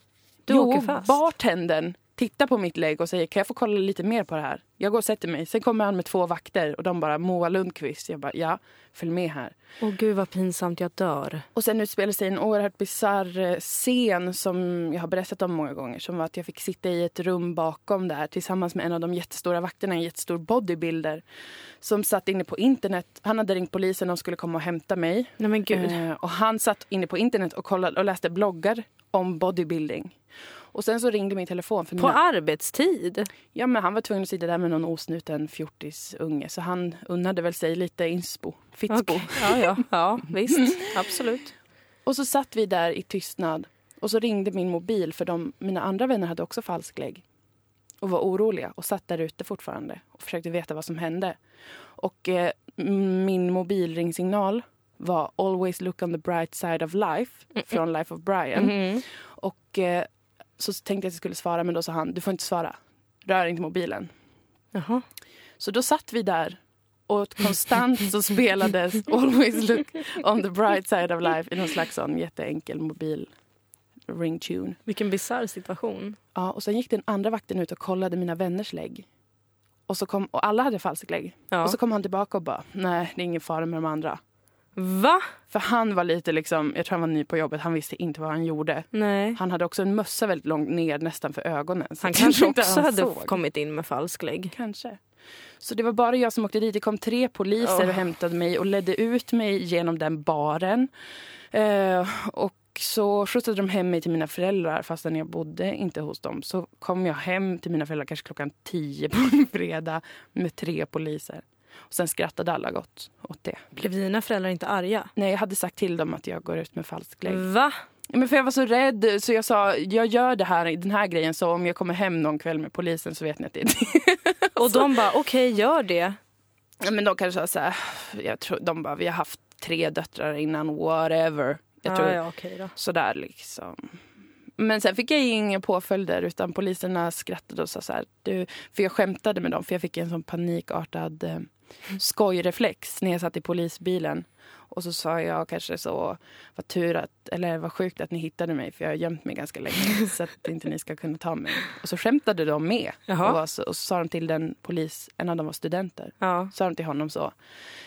Du jo, bartendern tittar på mitt lägg och säger kan jag få kolla lite mer på det här? Jag går och sätter mig. Sen kommer han med två vakter och de bara Moa Lundqvist. Jag bara ja, följ med här. Åh gud vad pinsamt, jag dör. Och sen utspelar sig en oerhört bisarr scen som jag har berättat om många gånger. Som var att jag fick sitta i ett rum bakom där tillsammans med en av de jättestora vakterna, en jättestor bodybuilder. Som satt inne på internet. Han hade ringt polisen och skulle komma och hämta mig. Nej men gud. Eh, och han satt inne på internet och, kollade, och läste bloggar om bodybuilding. Och sen så ringde min telefon. För På mina, arbetstid? ja, men han var tvungen att sitta där med någon osnuten fjortisunge. Så han unnade väl sig lite inspo. Fitspo. Okej. Ja, ja. ja, visst. Absolut. Och så satt vi där i tystnad. Och så ringde min mobil för de, mina andra vänner hade också falsklägg. Och var oroliga och satt där ute fortfarande och försökte veta vad som hände. Och eh, min mobilringsignal var Always look on the bright side of life från Life of Brian. Mhm. Och eh, så tänkte jag att jag skulle svara men då sa han du får inte svara. Rör inte mobilen. Jaha. Så då satt vi där och konstant så spelades Always look on the bright side of life i någon slags sån jätteenkel mobil ringtune. Vilken bisarr situation. Ja, och sen gick den andra vakten ut och kollade mina vänners lägg. Och, så kom, och alla hade falsklägg. Ja. Och så kom han tillbaka och bara, nej det är ingen fara med de andra. Va? För han var lite liksom, jag tror han var ny på jobbet, han visste inte vad han gjorde. Nej. Han hade också en mössa väldigt långt ner nästan för ögonen. Så Han kanske också han hade såg. kommit in med falsklägg. Kanske. Så det var bara jag som åkte dit. Det kom tre poliser Åh. och hämtade mig och ledde ut mig genom den baren. Eh, och så skjutsade de hem mig till mina föräldrar fastän jag bodde inte hos dem. Så kom jag hem till mina föräldrar kanske klockan tio på en fredag med tre poliser. Och sen skrattade alla gott åt det. Blev dina föräldrar inte arga? Nej, jag hade sagt till dem att jag går ut med falsklägg. Va? Men för jag var så rädd så jag sa jag gör det här, den här grejen så om jag kommer hem någon kväll med polisen så vet ni att det är det. Och de bara, okej gör det. Men de kanske sa så här, jag tror, de bara vi har haft tre döttrar innan, whatever. Jag tror ja, okej då. sådär liksom. Men sen fick jag inga påföljder utan poliserna skrattade och sa så här, du, för jag skämtade med dem för jag fick en sån panikartad eh, skojreflex när jag satt i polisbilen. Och så sa jag kanske så, vad tur att, eller vad sjukt att ni hittade mig för jag har gömt mig ganska länge så att inte ni ska kunna ta mig. Och så skämtade de med. Jaha. Och, var så, och så sa de till den polis, en av dem var studenter. Ja. Sa de till honom så,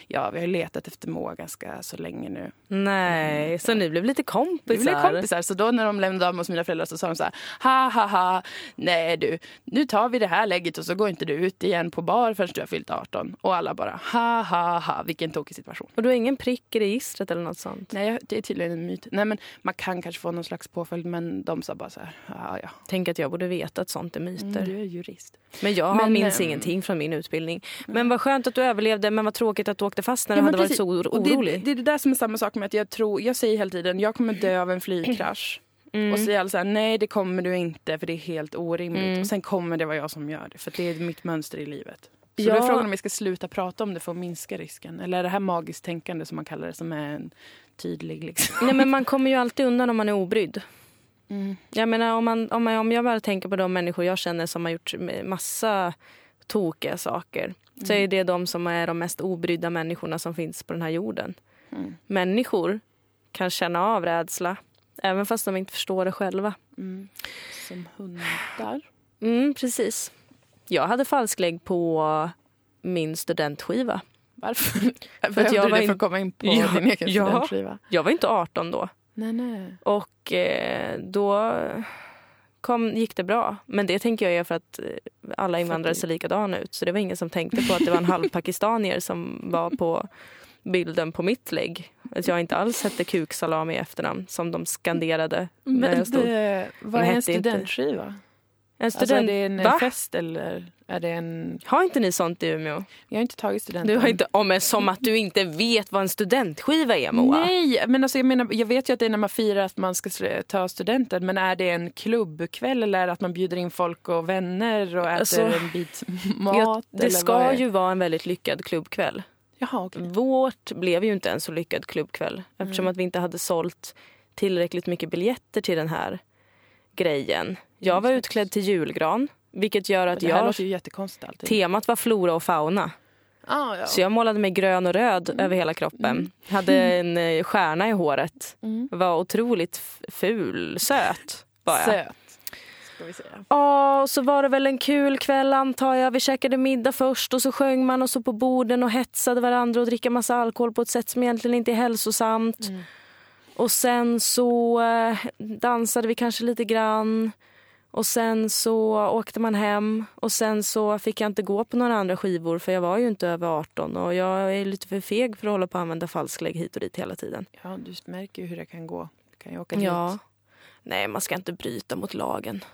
ja vi har letat efter Moa ganska så länge nu. Nej, så ni blev lite kompisar? Vi blev kompisar. Så då när de lämnade av mig hos mina föräldrar så sa de så här, ha ha ha, nej du, nu tar vi det här lägget och så går inte du ut igen på bar förrän du har fyllt 18. Och alla bara, ha ha ha, vilken tokig situation. Och du har ingen prick registret eller något sånt? Nej, det är tydligen en myt. Nej, men man kan kanske få någon slags påföljd, men de sa bara så här, ja ja. Tänk att jag borde veta att sånt är myter. Mm, du är jurist. Men jag Men, minns ehm, ingenting från min utbildning. Men vad skönt att du överlevde, men vad tråkigt att du åkte fast när du Ja, men hade varit precis. så or- Och det, orolig. det är det där som är samma sak med att jag tror, jag säger hela tiden, jag kommer dö av en flygkrasch. Mm. Och så säger alla så här, nej det kommer du inte för det är helt orimligt. Mm. Och sen kommer det vara jag som gör det, för det är mitt mönster i livet. Så Ja. då är frågan om vi ska sluta prata om det för att minska risken. Eller är det här magiskt tänkande som man kallar det, som är en tydlig liksom. Nej, men man kommer ju alltid undan om man är obrydd. Mm. Jag menar om, man, om, man, om jag bara tänker på de människor jag känner som har gjort massa tokiga saker. Så är det de som är de mest obrydda människorna som finns på den här jorden. Mm. Människor kan känna av rädsla. Även fast de inte förstår det själva. Mm. Som hundar. Mm, precis. Jag hade falsklägg på min studentskiva. Varför? att Behövde jag du var det in- för att komma in på Ja, din egen ja. studentskiva? Jag var inte 18 då. Nej, nej. Och eh, då kom, gick det bra. Men det tänker jag är för att eh, alla invandrare ser likadana ut. Så det var ingen som tänkte på att det var en halv pakistanier som var på bilden på mitt lägg. Att jag inte alls hette Kuksalami i efternamn som de skanderade. när Men jag stod. det, vad är en hette inte- En Alltså, är student... det en Va? fest eller är det en... Har inte ni sånt i Umeå? Jag har inte tagit studenten. Du har inte... Oh, men som att du inte vet vad en studentskiva är Moa. Nej, men alltså jag menar, jag vet ju att det är när man firar att man ska ta studenten. Men är det en klubbkväll eller är det att man bjuder in folk och vänner och äter Alltså, en bit mat? Jag, det ska ju vara en väldigt lyckad klubbkväll. Jaha, okej. Vårt blev ju inte en så lyckad klubbkväll eftersom Mm. att vi inte hade sålt tillräckligt mycket biljetter till den här grejen. Jag var utklädd till julgran, vilket gör att jag... Temat var flora och fauna. ah, ja. Så jag målade mig grön och röd över hela kroppen. Hade en eh, stjärna i håret. Mm. Var otroligt ful, söt var jag. Söt, ska vi säga. Ja, och så var det väl en kul kväll antar jag. Vi käkade middag först och så sjöng man och så på borden och hetsade varandra och dricka massa alkohol på ett sätt som egentligen inte är hälsosamt. Mm. Och sen så eh, dansade vi kanske lite grann. Och sen så åkte man hem och sen så fick jag inte gå på några andra skivor för jag var ju inte över 18 och jag är lite för feg för att hålla på att använda falsklägg hit och dit hela tiden. Ja, du märker ju hur det kan gå. Du kan ju åka Ja. dit. Nej, man ska inte bryta mot lagen.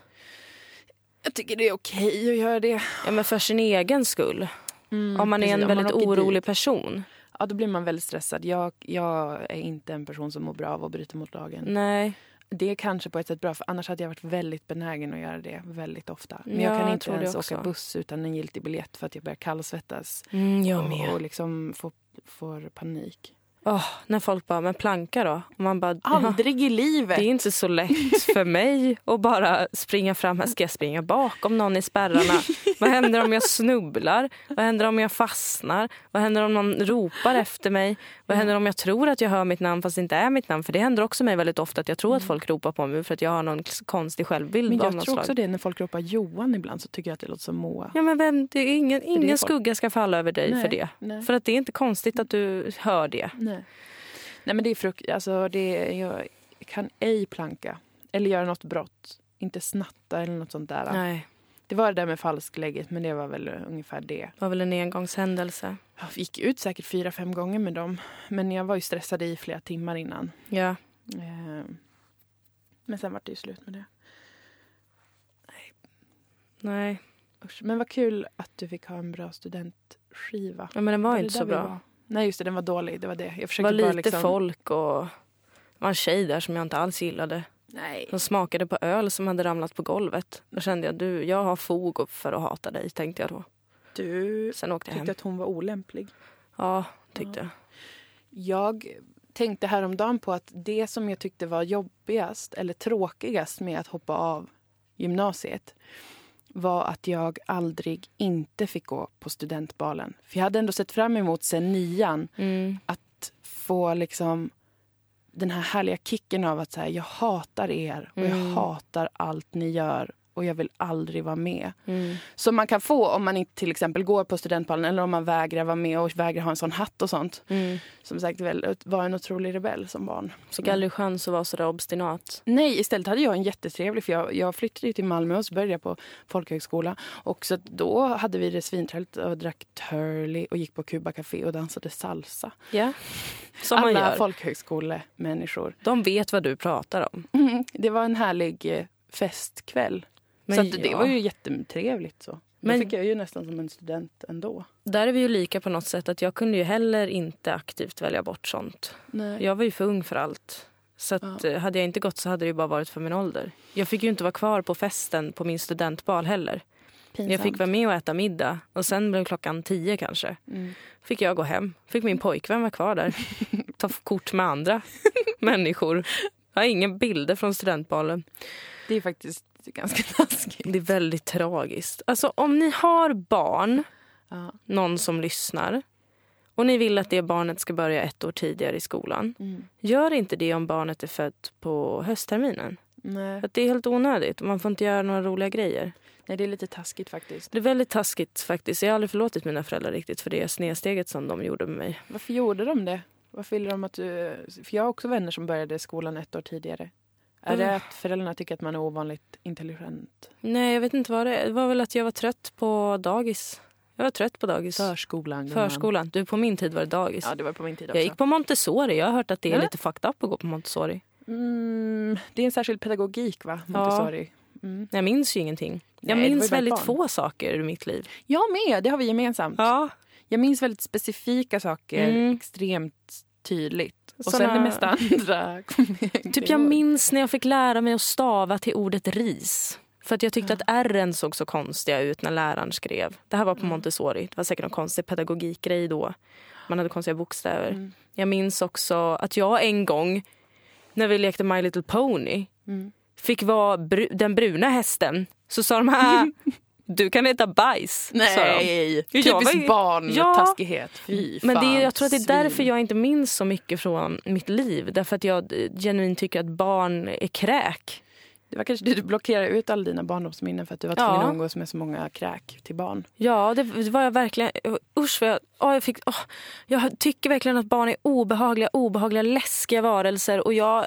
Jag tycker det är okej att göra det. Ja, men för sin egen skull. Mm, Om man är precis. en Om man väldigt orolig dit. person. Ja, då blir man väldigt stressad. Jag, jag är inte en person som mår bra av att bryta mot lagen. Nej. Det är kanske på ett sätt bra, för annars hade jag varit väldigt benägen att göra det väldigt ofta. Men Ja, jag kan jag inte det ens åka buss utan en giltig biljett för att jag börjar kallsvettas. Mm, jag och, och liksom får, får panik. Åh, när folk bara, men planka då? Och man bara, "Jaha, Aldrig i livet! det är inte så lätt för mig att bara springa fram. Här ska jag springa bakom någon i spärrarna? Vad händer om jag snubblar? Vad händer om jag fastnar? Vad händer om någon ropar efter mig? Vad händer om jag tror att jag hör mitt namn fast det inte är mitt namn? För det händer också mig väldigt ofta att jag tror att folk ropar på mig för att jag har någon konstig självbild Men jag tror slag. också det när folk ropar Johan ibland så tycker jag att det låter som Moa. Ja, men vem, det är ingen, är ingen folk. skugga ska falla över dig Nej, för det. nej. För att det är inte konstigt att du hör det. Nej. Nej men det är frukt, alltså det jag kan ej planka. Eller göra något brott. Inte snatta eller något sånt där. Nej, Det var det där med falsklägget men det var väl ungefär det. det var väl en engångshändelse. Jag gick ut säkert fyra, fem gånger med dem. Men jag var ju stressad i flera timmar innan. Ja. Eh, Men sen var det ju slut med det. Nej, Usch. Men vad kul att du fick ha en bra studentskiva. ja, men den var ju inte så bra. Nej just det, den var dålig. Det var det. Jag Det försökte var bara lite liksom... folk och Det var en tjej där som jag inte alls gillade. Nej. Som smakade på öl som hade ramlat på golvet. Då kände jag du, jag har fog för att hata dig, tänkte jag då. Du Sen åkte jag tyckte hem. att hon var olämplig. Ja, tyckte jag. Jag tänkte häromdagen på att det som jag tyckte var jobbigast eller tråkigast med att hoppa av gymnasiet var att jag aldrig inte fick gå på studentbalen. För jag hade ändå sett fram emot sen nian Mm. att få liksom den här härliga kicken av att säga jag hatar er och jag Mm. hatar allt ni gör och jag vill aldrig vara med. Mm. Som man kan få om man inte till exempel går på studentbalen eller om man vägrar vara med och vägrar ha en sån hatt och sånt. Mm. Som sagt väl, var en otrolig rebell som barn. Fick aldrig chans att vara så där obstinat. Nej, istället hade jag en jättetrevlig, för jag, jag flyttade ju till Malmö och så började jag på folkhögskola. Och så då hade vi det svintrevligt och drack Turley och gick på Cuba Café och dansade salsa. Ja, som man Alla gör. folkhögskolemänniskor. De vet vad du pratar om. Mm, det var en härlig eh, festkväll. Men så det ja. var ju jättetrevligt. Så. Men- Då fick jag ju nästan som en student ändå. Där är vi ju lika på något sätt att jag kunde ju heller inte aktivt välja bort sånt. Nej. Jag var ju för ung för allt. Så att, eh, hade jag inte gått så hade det ju bara varit för min ålder. Jag fick ju inte vara kvar på festen på min studentbal heller. Jag fick vara med och äta middag och sen blev klockan tio kanske. Mm. Fick jag gå hem. Fick min pojkvän vara kvar där. Ta kort med andra människor. Jag har inga bilder från studentbalen. Det är faktiskt ganska taskigt. Det är väldigt tragiskt. Alltså om ni har barn, Ja. någon som lyssnar och ni vill att det barnet ska börja ett år tidigare i skolan. Mm. Gör inte det om barnet är fött på höstterminen. Nej. Att det är helt onödigt och man får inte göra några roliga grejer. Nej, det är lite taskigt faktiskt. Det är väldigt taskigt faktiskt. Jag har aldrig förlåtit mina föräldrar riktigt för det snedsteget som de gjorde med mig. Varför gjorde de det? Varför ville de att du... För jag har också vänner som började skolan ett år tidigare. Är det Mm. att föräldrarna tycker att man är ovanligt intelligent? Nej, jag vet inte vad det är. Det var väl att jag var trött på dagis. Jag var trött på dagis. Förskolan. Förskolan. Du, på min tid var det dagis. Ja, det var på min tid också. jag gick på Montessori. Jag har hört att det är Eller? lite fucked up att gå på Montessori. mm, det är en särskild pedagogik, va? Montessori. Mm. Jag minns ju ingenting. Jag Nej, minns väldigt barn. få saker ur mitt liv. Jag med, det har vi gemensamt. Ja. Jag minns väldigt specifika saker Mm. extremt tydligt. Och Såna- sen det mesta andra Typ jag minns när jag fick lära mig att stava till ordet ris. För att jag tyckte att r såg så konstiga ut när läraren skrev. Det här var på Montessori. Det var säkert någon konstig pedagogikgrej då. Man hade konstiga bokstäver. Mm. Jag minns också att jag en gång när vi lekte My Little Pony Mm. fick vara bru- den bruna hästen. Så sa de här, du kan äta bajs. sa de. Nej, typisk ju- barntaskighet. Fy Men det, fan, är- jag tror att det är därför jag inte minns så mycket från mitt liv. Därför att jag eh, genuint tycker att barn är kräk. Det var kanske du blockerade ut alla dina barndomsminnen för att du var Ja. tvungen att umgås med så många kräk till barn. Ja, det det var jag verkligen. Usch, vad jag, åh, jag, fick, åh, jag tycker verkligen att barn är obehagliga, obehagliga, läskiga varelser. Och jag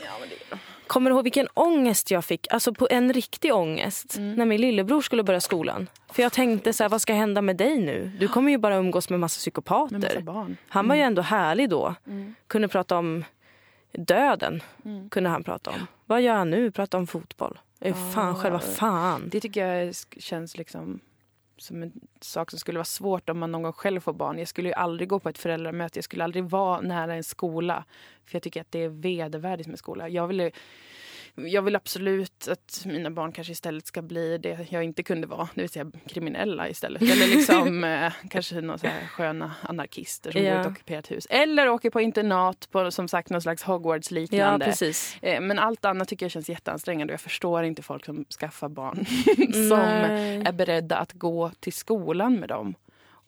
kommer ihåg vilken ångest jag fick. Alltså på en riktig ångest. När min lillebror skulle börja skolan. För jag tänkte så här, vad ska hända med dig nu? Du kommer ju bara umgås med massa psykopater. Med massa barn. Han var ju ändå härlig då. Mm. Kunde prata om döden. Mm. Kunde han prata om. Vad gör han nu? Prata om fotboll. Fan, själva fan. Det tycker jag känns liksom som en sak som skulle vara svårt om man någon gång själv får barn. Jag skulle ju aldrig gå på ett föräldramöte. Jag skulle aldrig vara nära en skola. För jag tycker att det är vedervärdigt med skola. Jag vill, jag vill absolut att mina barn kanske istället ska bli det jag inte kunde vara. Det vill säga kriminella istället. Eller liksom eh, kanske några sköna anarkister som Ja. bor i ett ockuperat hus. Eller åker på internat på som sagt någon slags Ja, Hogwarts-liknande. precis. Eh, Men allt annat tycker jag känns jätteansträngande och jag förstår inte folk som skaffar barn som Nej. är beredda att gå till skolan med dem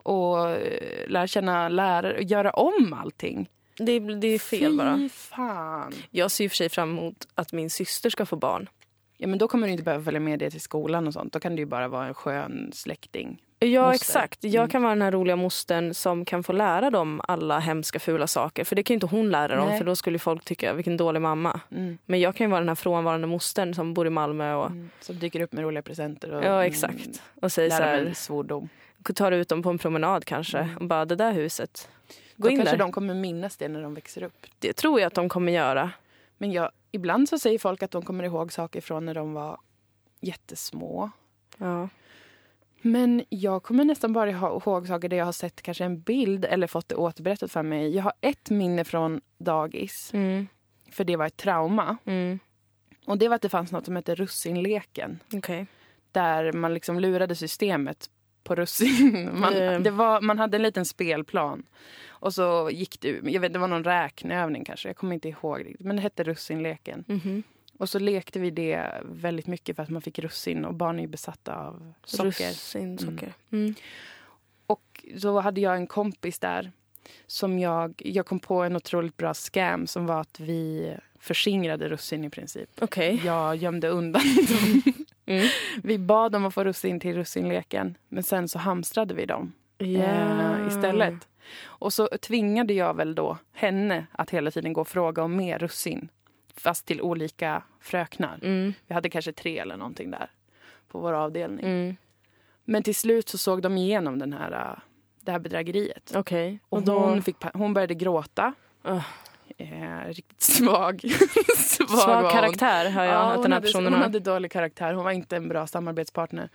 och eh, lära känna lärare och göra om allting. Det, det är fel bara. Fy fan. Jag ser och för sig fram emot att min syster ska få barn. Ja, men då kommer du inte behöva följa med det till skolan och sånt. Då kan det ju bara vara en skön släkting. Ja, Moster. exakt. Jag Mm. kan vara den här roliga mostern som kan få lära dem alla hemska fula saker. För det kan ju inte hon lära dem, Nej. för då skulle folk tycka vilken dålig mamma. Mm. Men jag kan ju vara den här frånvarande mostern som bor i Malmö och, Mm. Som dyker upp med roliga presenter och ja, mm, exakt. och säger så lära här, svordom. tar ut dem på en promenad kanske och bara det där huset. Gå Då in kanske där. de kommer minnas det när de växer upp. Det tror jag att de kommer göra. Men jag, ibland så säger folk att de kommer ihåg saker från när de var jättesmå. Ja. Men jag kommer nästan bara ihåg saker där jag har sett kanske en bild eller fått det återberättat för mig. Jag har ett minne från dagis. Mm. för det var ett trauma. Mm. Och det var att det fanns något som hette russinleken. Okej. Där man liksom lurade systemet på russin. Man, Eh. det var, man hade en liten spelplan. Och så gick det, jag vet, det var någon räkneövning kanske, jag kommer inte ihåg riktigt. Men det hette russinleken. Mhm. Och så lekte vi det väldigt mycket för att man fick russin och barn är ju besatta av socker. Russinsocker. Mm. Och så hade jag en kompis där som jag, jag kom på en otroligt bra scam som var att vi förskingrade russin i princip. Okej. Jag gömde undan dem. Mm. Vi bad dem att få russin till russinleken men sen så hamstrade vi dem eh, istället. Och så tvingade jag väl då henne att hela tiden gå och fråga om mer russin. Fast till olika fröknar. Mm. Vi hade kanske tre eller någonting där på vår avdelning. Mm. Men till slut så såg de igenom den här, äh, det här bedrägeriet. Okej. Och Och då... hon, fick, hon började gråta. Ugh. Eh, riktigt svag. svag Svag karaktär har jag Ja, att den här hade, personen hon hade dålig karaktär. Hon var inte en bra samarbetspartner.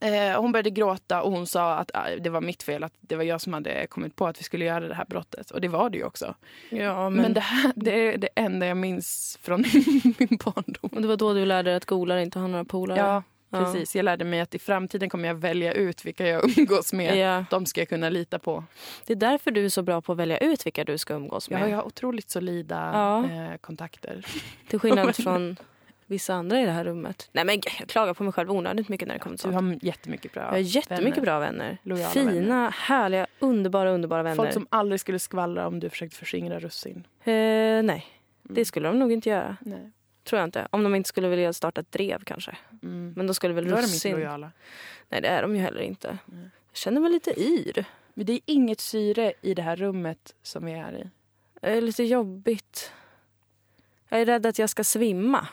Eh, hon började gråta och hon sa att ah, det var mitt fel. Att det var jag som hade kommit på att vi skulle göra det här brottet. Och det var det ju också. Ja, Men, men, det, här, det är det enda jag minns från min barndom. Och det var då du lärde dig att golare inte har några polare? Ja, Ja. precis. Jag lärde mig att i framtiden kommer jag välja ut vilka jag umgås med. Ja. De ska jag kunna lita på. Det är därför du är så bra på att välja ut vilka du ska umgås med. Jag har otroligt solida Ja. eh, kontakter. Till skillnad från vissa andra i det här rummet. Nej men jag klagar på mig själv onödigt mycket när det kommer till Du sånt. har jättemycket bra Jag har jättemycket vänner. bra vänner. Lojala Fina, vänner. härliga, underbara, underbara vänner. Folk som aldrig skulle skvallra om du försökte förskingra russin. eh, nej, Mm. det skulle de nog inte göra. Nej. Tror jag inte. Om de inte skulle vilja starta ett drev kanske. Mm. Men då skulle väl Då är de inte russin... lojala. Nej det är de ju heller inte. Nej. Jag känner mig lite yr. Men det är inget syre i det här rummet som vi är i. Det är lite jobbigt. Jag är rädd att jag ska svimma.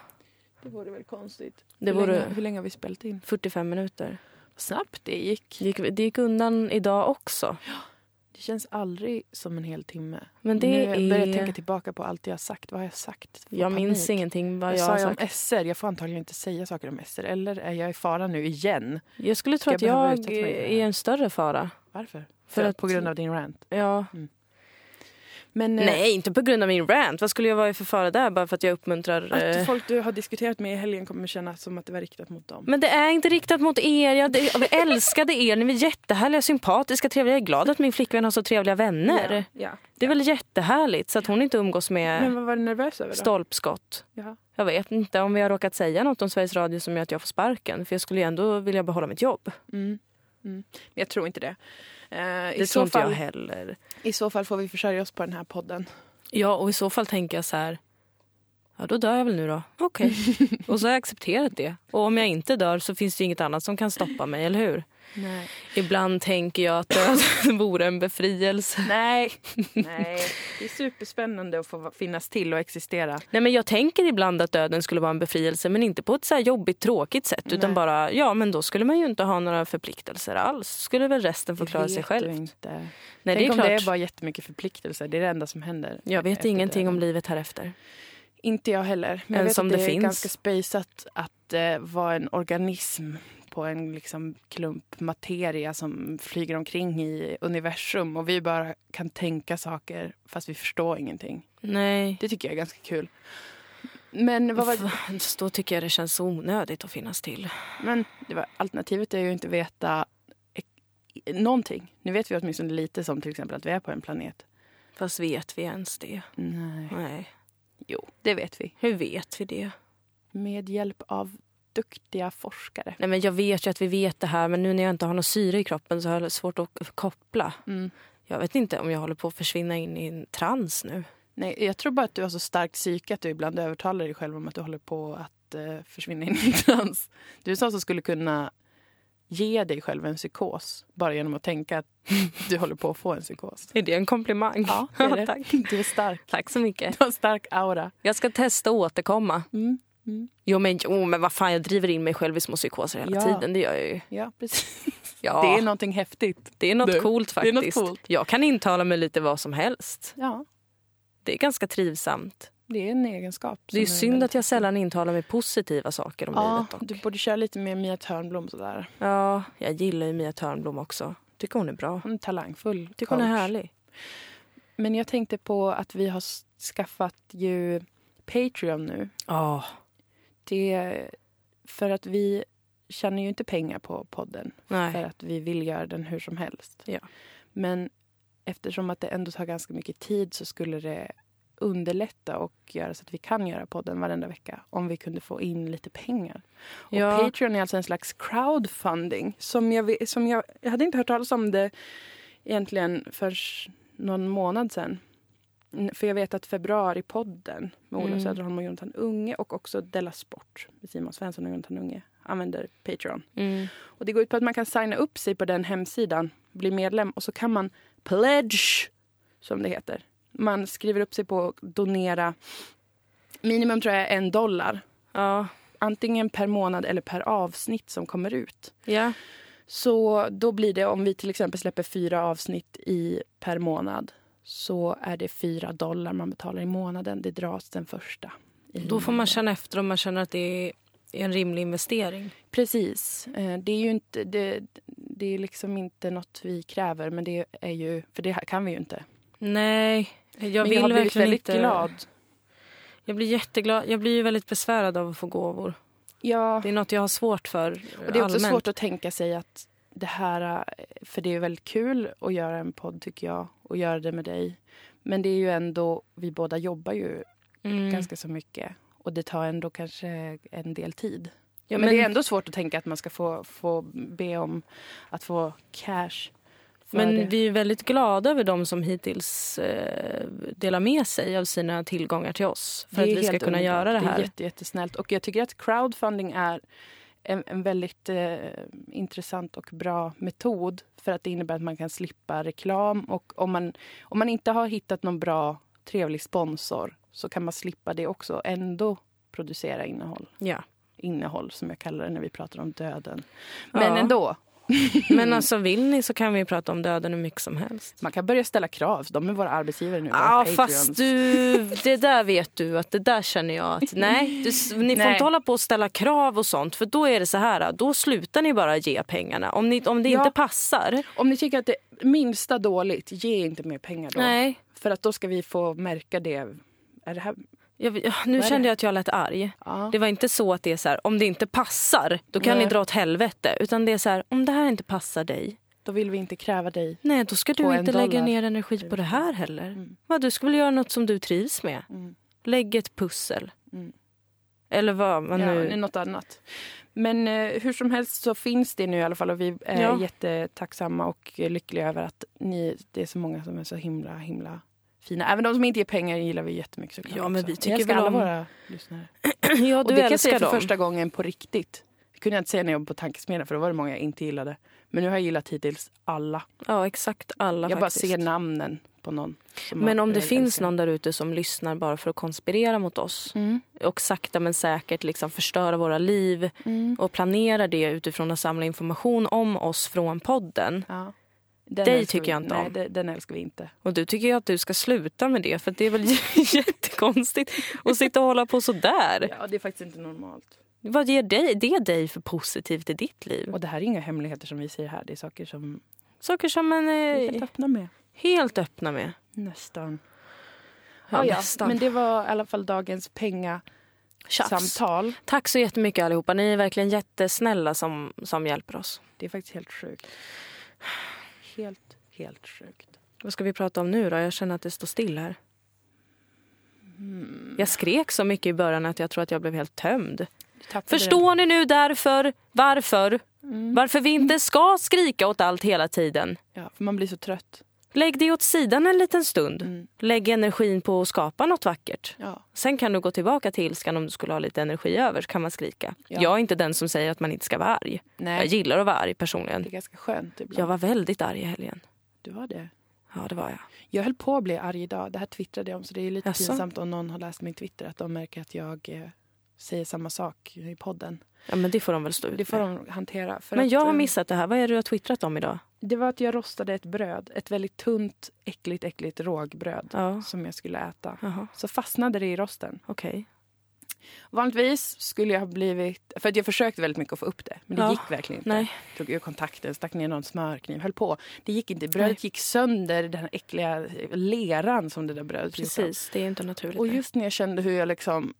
Det vore väl konstigt. Det hur, vore länge, hur länge har vi spelat in? 45 minuter. Vad snabbt det gick. Det gick, det gick undan idag också. Det känns aldrig som en hel timme. Men det nu börjar jag är... tänka tillbaka på allt jag har sagt. Vad har jag sagt? Får Jag minns panik. ingenting vad jag sa har jag om sagt. SR? Jag får antagligen inte säga saker om SR. Eller är jag i fara nu igen? Jag skulle tro jag att jag här? är en större fara. Varför? För För att- På grund av din rant? Ja. Men, eh, Nej, inte på grund av min rant. Vad skulle jag vara i för fara där bara för att jag uppmuntrar... Att eh, folk du har diskuterat med i helgen kommer känna som att det var riktat mot dem. Men det är inte riktat mot er. Jag, det- jag älskade er. Ni är jättehärliga, sympatiska, trevliga. Jag är glad att min flickvän har så trevliga vänner. Ja, ja. Det är väl jättehärligt så att hon inte umgås med Men vad var du nervös över då? stolpskott. Ja. Jag vet inte om vi har råkat säga något om Sveriges Radio som gör att jag får sparken. För jag skulle ju ändå vilja behålla mitt jobb. Mm. Mm. Jag tror inte det. Eh, Det i, tror så inte jag fall, heller. I så fall får vi försörja oss på den här podden. Ja, och i så fall tänker jag så här. Ja, då dör jag väl nu då. Okej. och så har jag accepterat det. Och om jag inte dör så finns det inget annat som kan stoppa mig, eller hur? Nej. Ibland tänker jag att döden vore en befrielse. Nej. Nej. Det är superspännande att få finnas till och existera. Nej, men jag tänker ibland att döden skulle vara en befrielse men inte på ett så här jobbigt tråkigt sätt utan Nej. bara, ja men då skulle man ju inte ha några förpliktelser alls. Skulle väl resten få klara sig själv. Inte. Nej, Tänk det är om klart. det är bara jättemycket förpliktelser. Det är det enda som händer. Jag vet ingenting om döden. livet här efter. Inte jag heller. Men jag vet som att det det, är finns. ganska spejsat att eh, vara en organism på en liksom, klump materia som flyger omkring i universum och vi bara kan tänka saker fast vi förstår ingenting. Nej. Det tycker jag är ganska kul. Men, vad var, Då tycker jag det känns onödigt att finnas till. men det var, alternativet är ju inte veta någonting. Nu vet vi åtminstone lite som till exempel att vi är på en planet. Fast vet vi ens det? Nej. Nej. Jo, det vet vi. Hur vet vi det? Med hjälp av duktiga forskare. Nej, men jag vet ju att vi vet det här men nu när jag inte har något syre i kroppen så har jag svårt att koppla. Mm. Jag vet inte om jag håller på att försvinna in i en trans nu. Nej, jag tror bara att du har så starkt psyke att du ibland övertalar dig själv om att du håller på att eh, försvinna in i trans. Du är sån som skulle kunna ge dig själv en psykos bara genom att tänka att du håller på att få en psykos. Är det en komplimang? Ja, det är det. Tack. Du är stark. Tack så mycket. Du har en stark aura. Jag ska testa och återkomma. Mm. Mm. Jo men, jo, men vad fan, jag driver in mig själv i små psykoser hela Ja. tiden. Det gör jag ju. Ja, precis. Ja, Det är någonting häftigt. det är något Du, coolt det är något faktiskt. coolt. Jag kan intala mig lite vad som helst. Ja, Det är ganska trivsamt. Det är en egenskap. Det är synd väldigt att jag sällan intalar mig positiva saker om Ja, livet. Dock. du borde köra lite mer Mia Törnblom sådär. Ja, jag gillar ju Mia Törnblom också. Tycker hon är bra. Hon är talangfull Tycker hon är coach. härlig. Men jag tänkte på att vi har skaffat ju Patreon nu. Ja. Det, för att vi tjänar ju inte pengar på podden. För Nej. att vi vill göra den hur som helst. Ja. Men eftersom att det ändå tar ganska mycket tid så skulle det underlätta och göra så att vi kan göra podden varenda vecka om vi kunde få in lite pengar. Och Ja. Patreon är alltså en slags crowdfunding. Som jag, som jag, jag hade inte hört talas om det egentligen för någon månad sedan. N- För jag vet att februaripodden med Ola Mm. Söderholm och Jonathan Unge och också Della Sport med Simon Svensson och Jonathan Unge använder Patreon. Mm. Och det går ut på att man kan signa upp sig på den hemsidan, bli medlem och så kan man pledge, som det heter. Man skriver upp sig på att donera minimum tror jag en dollar. Ja. Antingen per månad eller per avsnitt som kommer ut. Ja. Så då blir det om vi till exempel släpper fyra avsnitt i per månad så är det fyra dollar man betalar i månaden. Det dras den första. Då får man känna efter om man känner att det är en rimlig investering. Precis. Eh, Det är ju inte, det, det är liksom inte något vi kräver, men det är ju, för det här kan vi ju inte. Nej, jag men jag har blivit väldigt inte... glad. Jag blir jätteglad. Jag blir ju väldigt besvärad av att få gåvor. Ja, Det är något jag har svårt för och det är också allmänt. svårt att tänka sig att det här, eh, för det är väldigt kul att göra en podd tycker jag, och göra det med dig. Men det är ju ändå, vi båda jobbar ju Mm. ganska så mycket. Och det tar ändå kanske en del tid. Ja, men, det är ändå svårt att tänka att man ska få, få be om att få cash. Men det. vi är väldigt glada över de som hittills eh, delar med sig av sina tillgångar till oss. För att vi ska kunna underbart. göra det Det är här. jätte, jättesnällt. Och jag tycker att crowdfunding är en, en väldigt eh, intressant och bra metod. För att det innebär att man kan slippa reklam. Och om man, om man inte har hittat någon bra, trevlig sponsor så kan man slippa det också. Ändå producera innehåll. Ja. Innehåll som jag kallar det när vi pratar om döden. Men Ja. ändå. Men alltså vill ni så kan vi prata om döden hur mycket som helst. Man kan börja ställa krav. De är våra arbetsgivare nu. Ja, fast du, det där vet du att det där känner jag att nej, du, ni får Nej. inte hålla på och ställa krav och sånt för då är det så här, då slutar ni bara ge pengarna. Om, ni, om det Ja. inte passar. Om ni tycker att det är minsta dåligt, ge inte mer pengar då. Nej. För att då ska vi få märka det. Är det här... Jag, ja, Vad nu kände jag att jag lät arg. Ja. Det var inte så att det är så här, om det inte passar, då kan Nej. ni dra åt helvete. Utan det är så här, om det här inte passar dig, Då vill vi inte kräva dig. nej då ska du inte lägga ner energi på det här heller. Mm. Vad, du ska väl göra något som du trivs med? Mm. Lägg ett pussel. Mm. Eller vad man Ja, nu... något annat. Men eh, hur som helst så finns det nu i alla fall och vi är Ja. jättetacksamma och lyckliga över att ni, det är så många som är så himla, himla fina. Även de som inte ger pengar gillar vi jättemycket såklart. Ja, men också. vi tycker jag väl alla om- våra lyssnare. ja, Och det kan jag säga för dem. första gången på riktigt. Det kunde jag inte säga när jag jobbade på Tankesmedjan för då var det många jag inte gillade. Men nu har jag gillat hittills alla. Ja, exakt alla jag faktiskt. bara ser namnen på någon. Men om det finns någon där ute som lyssnar bara för att konspirera mot oss Mm. och sakta men säkert liksom förstöra våra liv Mm. och planera det utifrån att samla information om oss från podden. Ja. Den Dig tycker vi- jag inte Nej, om. det- den älskar vi inte. Och du tycker ju att du ska sluta med det för det är väl jättekonstigt att sitta och hålla på sådär. Ja, det är faktiskt inte normalt. Vad ger dig, det dig för positivt i ditt liv? Och det här är inga hemligheter som vi säger här. Det är saker som Saker som man är är helt öppna med. helt öppna med. Nästan. Ja, Ja, ja. nästan. Men det var i alla fall dagens Tjafs. pengasamtal. Tack så jättemycket allihopa. Ni är verkligen jättesnälla som, som hjälper oss. Det är faktiskt helt sjukt. Helt, helt sjukt. Vad ska vi prata om nu då? Jag känner att det står still här. Mm. Jag skrek så mycket i början att jag tror att jag blev helt tömd. Förstår ni nu därför, varför, det. Mm. varför vi inte ska skrika åt allt hela tiden? Ja, för man blir så trött. Lägg det åt sidan en liten stund. Mm. Lägg energin på att skapa något vackert. Ja. Sen kan du gå tillbaka till ilskan om du skulle ha lite energi över så kan man skrika. Ja. Jag är inte den som säger att man inte ska vara arg. Jag Nej, gillar att vara arg det personligen. är ganska skönt ibland. Jag var väldigt arg i helgen. Du var det. Ja, det var jag. Jag höll på att bli arg idag. Det här twittrade jag om. Så det är lite Jaså? pinsamt om någon har läst min Twitter. Att de märker att jag eh, säger samma sak i podden. Ja, men det får de väl stå ut Det får de hantera. Men att, jag har eh, missat det här. Vad är det du har twittrat om idag? Det var att jag rostade ett bröd. Ett väldigt tunt, äckligt, äckligt rågbröd. Ja. Som jag skulle äta. Jaha, Så fastnade det i rosten. okej. Vanligtvis skulle jag ha blivit... För att jag försökte väldigt mycket att få upp det. Men det Ja. gick verkligen inte. Nej. Tog ur kontakten, stack ner någon smörkniv, höll på. Det gick inte. Brödet Nej. gick sönder, den här äckliga leran som det där brödet. Precis, det är inte naturligt. Och just när jag kände hur jag liksom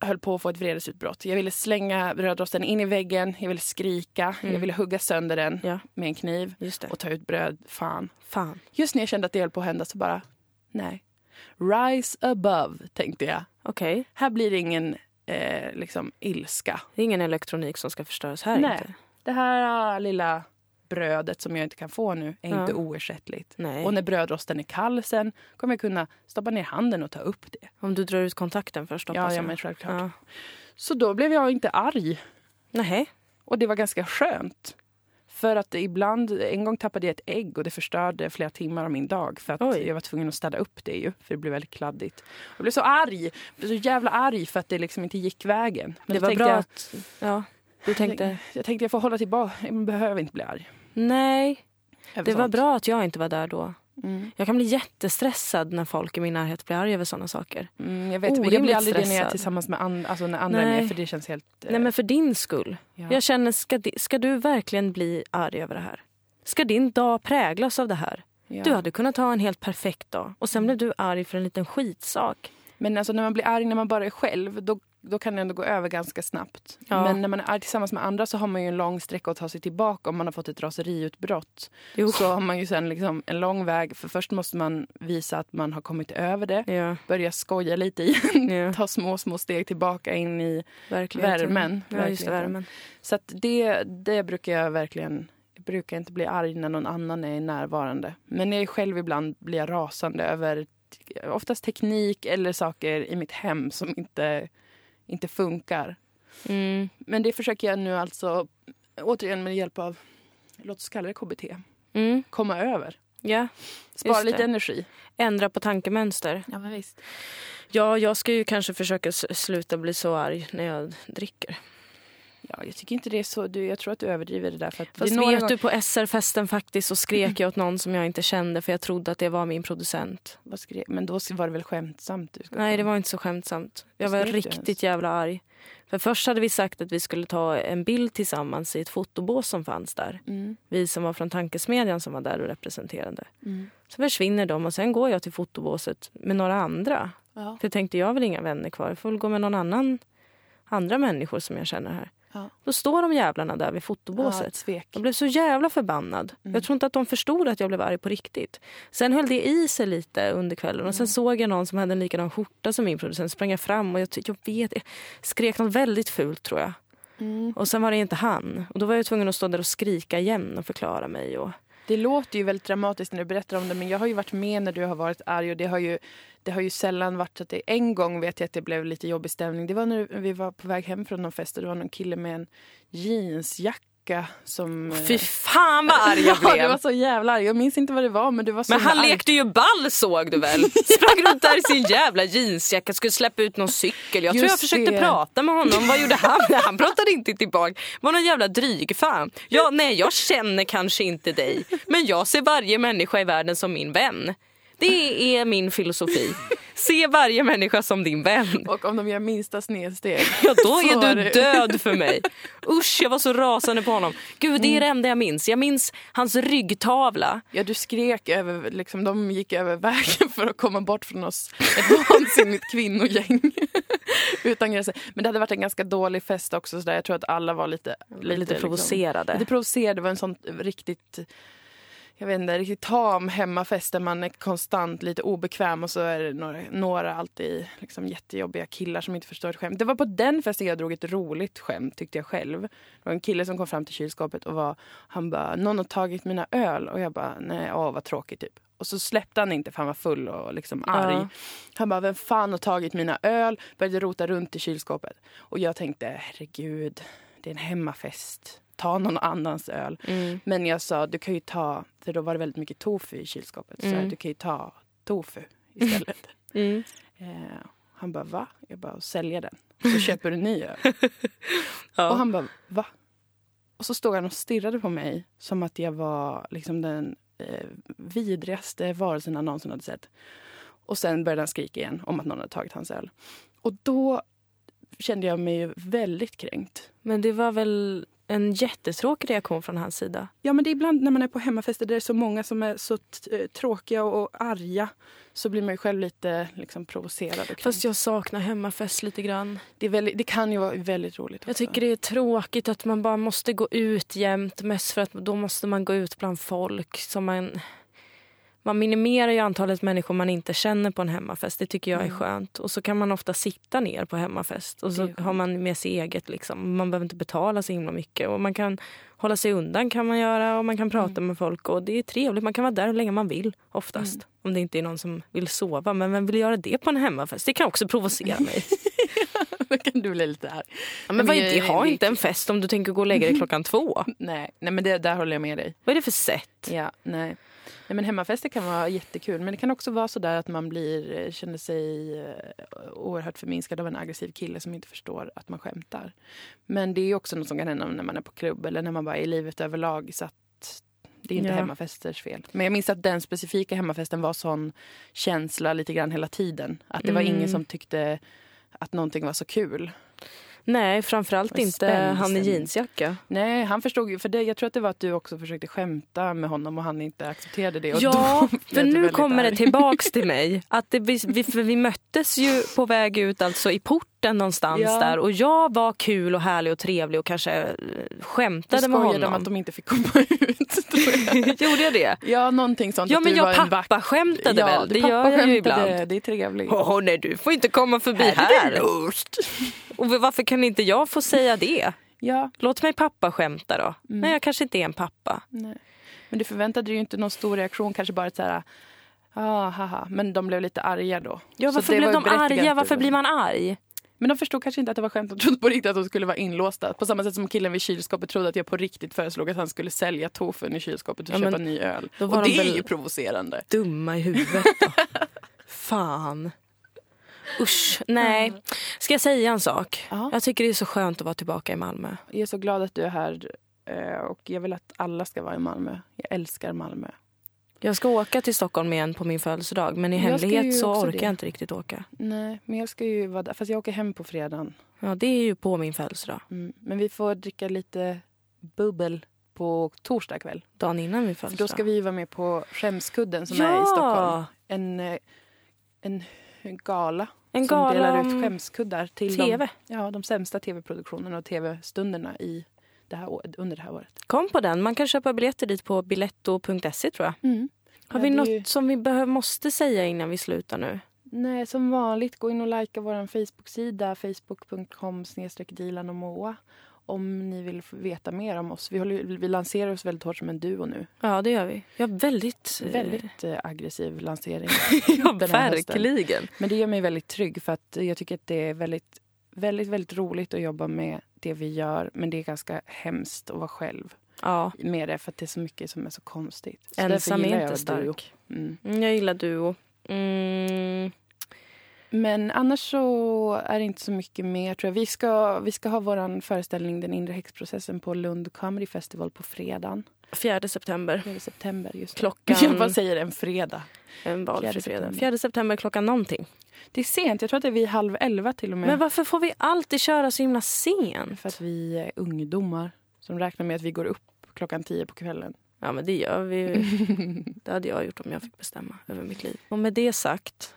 höll på att få ett vredesutbrott. Jag ville slänga brödrosten in i väggen, jag ville skrika, Mm. jag ville hugga sönder den Ja. med en kniv och ta ut bröd. Fan. Fan. Just när jag kände att det höll på att hända så bara, nej. Rise above, tänkte jag. Okej. Här blir det ingen eh, liksom ilska. Det är ingen elektronik som ska förstöras här Nej. inte. Det här ah, lilla brödet som jag inte kan få nu är Ja. inte oersättligt. Nej. Och när brödrosten är kall sen kommer jag kunna stoppa ner handen och ta upp det. Om du drar ut kontakten först hoppas Ja, jag. men självklart. Ja. Så då blev jag inte arg. Nej. Och det var ganska skönt. För att ibland, en gång tappade jag ett ägg och det förstörde flera timmar av min dag. För att Oj. jag var tvungen att städa upp det ju, för det blev väldigt kladdigt. Jag blev så arg, jag blev så jävla arg för att det liksom inte gick vägen. Men det var bra jag, att... Ja. Du tänkte... Jag tänkte jag får hålla tillbaka, jag behöver inte bli arg. Nej. Det var bra att jag inte var där då. Mm. Jag kan bli jättestressad när folk i min närhet blir arga över sådana saker. Mm, jag vet, men jag Orimligt blir aldrig det när jag är stressad. tillsammans med and, alltså när andra är Nej. med för det känns helt... eh, Nej men för din skull. ja. Jag känner, ska, ska du verkligen bli arg över det här? Ska din dag präglas av det här? ja. Du hade kunnat ha en helt perfekt dag och sen blev du arg för en liten skitsak. Men alltså när man blir arg när man bara är själv, då, då kan det ändå gå över ganska snabbt. Ja. Men när man är tillsammans med andra så har man ju en lång sträcka att ta sig tillbaka om man har fått ett raseriutbrott. Jo. Så har man ju sen liksom en lång väg, för först måste man visa att man har kommit över det, Ja, börja skoja lite igen, ja ta små, små steg tillbaka in i verkligen. värmen. Ja, just det, verkligheten. värmen. Så det, det brukar jag verkligen... Jag brukar inte bli arg när någon annan är närvarande. Men när jag själv ibland blir jag rasande över oftast teknik eller saker i mitt hem som inte, inte funkar. Mm. Men det försöker jag nu alltså, återigen med hjälp av, låt oss kalla det KBT, Mm. komma över. Ja, Spara lite det. energi. ändra på tankemönster. Ja, men visst. Ja, jag ska ju kanske försöka sluta bli så arg när jag dricker. Ja, jag tycker inte det är så. Du, jag tror att du överdriver det där. För att Fast det vet gånger- du, på SR-festen faktiskt så skrek jag åt någon som jag inte kände för jag trodde att det var min producent. Men då var det väl skämtsamt? Du Nej, det var inte så skämtsamt. Jag var riktigt jävla arg. För först hade vi sagt att vi skulle ta en bild tillsammans i ett fotobås som fanns där. Mm, Vi som var från Tankesmedjan som var där och representerade. mm. Så försvinner de och sen går jag till fotobåset med några andra. Ja. För jag tänkte jag har väl inga vänner kvar. Jag får väl gå med någon annan, andra människor som jag känner här. Ja. Då står de jävlarna där vid Ja, fotobåset. svek. Jag blev så jävla förbannad. Mm. Jag tror inte att de förstod att jag blev arg på riktigt. Sen höll det i sig lite under kvällen och sen Mm. såg jag någon som hade en likadan skjorta som min producent. Sprang jag fram och jag, jag vet, jag skrek något väldigt fult tror jag. Mm. Och sen var det inte han. Och då var jag tvungen att stå där och skrika igen och förklara mig. Och... Det låter ju väldigt dramatiskt när du berättar om det men jag har ju varit med när du har varit arg och det har ju, det har ju sällan varit så att det en gång vet jag att det blev lite jobbig stämning. Det var när vi var på väg hem från någon fest och det var någon kille med en jeansjacka som... Fy fan vad arg jag Ja, du blev! var så jävla arg. Jag minns inte vad det var men du var så Men han arg. lekte ju ball såg du väl? Sprang runt där i sin jävla jeansjacka, skulle släppa ut någon cykel. Jag tror Just jag försökte det. prata med honom. Vad gjorde han? Han pratade inte tillbaka. Var någon jävla dryg fan. Ja, nej, jag känner kanske inte dig. Men jag ser varje människa i världen som min vän. Det är min filosofi. Se varje människa som din vän. Och om de gör minsta snedsteg. Ja, då är du död för mig. Usch, jag var så rasande på honom. Gud, det är det Mm. enda jag minns. Jag minns hans ryggtavla. Ja, du skrek över, liksom, de gick över vägen för att komma bort från oss. Ett vansinnigt kvinnogäng. Utan gränser. Men det hade varit en ganska dålig fest också. Så där. Jag tror att alla var lite, Lite, liksom, provocerade. Lite provocerade. Det var en sån riktigt, jag vet inte, riktigt tam hemmafest där man är konstant lite obekväm och så är det några, några alltid liksom jättejobbiga killar som inte förstår ett skämt. Det var på den festen jag drog ett roligt skämt tyckte jag själv. Det var en kille som kom fram till kylskåpet och var, han bara, någon har tagit mina öl och jag bara, nej, åh vad tråkigt typ. Och så släppte han inte för han var full och liksom arg. Ja. Han bara, vem fan har tagit mina öl? Började rota runt i kylskåpet. Och jag tänkte, herregud, det är en hemmafest. Ta någon annans öl. Mm. Men jag sa, du kan ju ta, för då var det väldigt mycket tofu i kylskåpet. Så Mm. jag, du kan ju ta tofu istället. Mm. eh, han bara, va? Jag bara, sälja den. Så köper du en ny öl. Ja. Och han bara, va? Och så stod han och stirrade på mig som att jag var liksom den eh, vidrigaste varelsen han någonsin hade sett. Och sen började han skrika igen om att någon hade tagit hans öl. Och då kände jag mig väldigt kränkt. Men det var väl en jättetråkig reaktion från hans sida? Ja, men det är ibland när man är på hemmafester där det är så många som är så eh, tråkiga och arga så blir man ju själv lite liksom, provocerad. Och. Fast jag saknar hemmafest lite grann. det, väldigt, det kan ju vara väldigt roligt. Jag också. tycker det är tråkigt att man bara måste gå ut jämt. Mest för att då måste man gå ut bland folk. Som man, man minimerar ju antalet människor man inte känner på en hemmafest. Det tycker jag är Mm. skönt. Och så kan man ofta sitta ner på hemmafest. Och så har man med sig eget. Liksom. Man behöver inte betala så himla mycket. Och man kan hålla sig undan kan man göra. Och man kan prata Mm. med folk. Och det är trevligt. Man kan vara där hur länge man vill oftast. Mm. Om det inte är någon som vill sova. Men vem vill göra det på en hemmafest? Det kan också provocera mig. Då kan du bli lite arg. Ja, men Men det? jag- Ha det- inte en fest om du tänker gå och lägga dig klockan två. Nej, nej men det, där håller jag med dig. Vad är det för sätt? Ja, nej. Nej men hemmafester kan vara jättekul men det kan också vara så där att man blir, eh, känner sig eh, oerhört förminskad av en aggressiv kille som inte förstår att man skämtar. Men det är också något som kan hända när man är på klubb eller när man bara är i livet överlag. Så att det är inte Ja. hemmafesters fel. Men jag minns att den specifika hemmafesten var sån känsla lite grann hela tiden. Att det var Mm. ingen som tyckte att någonting var så kul. Nej, framförallt inte han i jeansjacka. Nej, han förstod ju. För det, jag tror att det var att du också försökte skämta med honom och han inte accepterade det. Ja, för nu kommer arg. det tillbaks till mig. Att det, vi, vi, för vi möttes ju på väg ut alltså i porten någonstans Ja. där och jag var kul och härlig och trevlig och kanske eh, Du skämtade med skojade om honom. att de inte fick komma ut. Gjorde jag det? ja, någonting sånt. Ja men du jag en vack- pappa skämtade ja, väl? du Det gör jag ju ibland. Det är trevligt. Åh nej, du får inte komma förbi Här här. är. Och varför kan inte jag få säga det? Ja, Låt mig pappa skämta då. Mm. Nej, jag kanske inte är en pappa. nej. Men du förväntade dig ju inte någon stor reaktion. Kanske bara ett så här... Ah, haha. Men de blev lite arga då. Ja, varför blev de arga? Varför du- blir man arg? Men de förstod kanske inte att det var skämt. De trodde på riktigt att de skulle vara inlåsta. På samma sätt som killen vid kylskåpet trodde att jag på riktigt föreslog att han skulle sälja tofun i kylskåpet och Ja, köpa ny öl. Och det de är ju provocerande. dumma i huvudet då. Fan. Usch. Nej. Ska jag säga en sak? Ja. Jag tycker det är så skönt att vara tillbaka i Malmö. Jag är så glad att du är här eh, och jag vill att alla ska vara i Malmö. Jag älskar Malmö. Jag ska åka till Stockholm igen på min födelsedag men i Jag hemlighet så orkar det. jag inte riktigt åka. Nej, men jag ska ju vara där. Fast jag åker hem på fredagen. Ja, det är ju på min födelsedag. Mm. Men vi får dricka lite bubbel på torsdag kväll. Dagen innan min födelsedag. då ska vi vara med på Skämskudden som ja! är i Stockholm. En, eh, en gala En som gala delar ut om skämskuddar till TV. De, ja, de sämsta tv-produktionerna och tv-stunderna i det här, under det här året. Kom på den. Man kan köpa biljetter dit på biletto.se tror jag. Har Ja, vi är något ju- som vi behöver, måste säga innan vi slutar nu? Nej, som vanligt, gå in och likea vår Facebook-sida facebook.com dilan och Moa om ni vill veta mer om oss. Vi, håller, vi lanserar oss väldigt hårt som en duo nu. Ja, det gör vi. Ja, väldigt... eh, Väldigt eh, aggressiv lansering. Ja, här hösten. verkligen. Men det gör mig väldigt trygg för att jag tycker att det är väldigt, väldigt, väldigt roligt att jobba med det vi gör. Men det är ganska hemskt att vara själv Ja, med det för att det är så mycket som är så konstigt. Så ensam är inte stark. Mm. Mm, Jag gillar duo. Mm. Men annars så är det inte så mycket mer. tror jag. Vi ska, vi ska ha vår föreställning Den inre häxprocessen på Lund Comedy Festival på fredagen. 4 september. 4 september. Just det. Klockan- Jag bara säger en fredag. En valfri fredag. september. 4 september klockan någonting. Det är sent. Jag tror att det är vid halv elva till och med. Men varför får vi alltid köra så himla sent? För att vi är ungdomar som räknar med att vi går upp klockan tio på kvällen. Ja men det gör vi ju. Det hade jag gjort om jag fick bestämma över mitt liv. Och med det sagt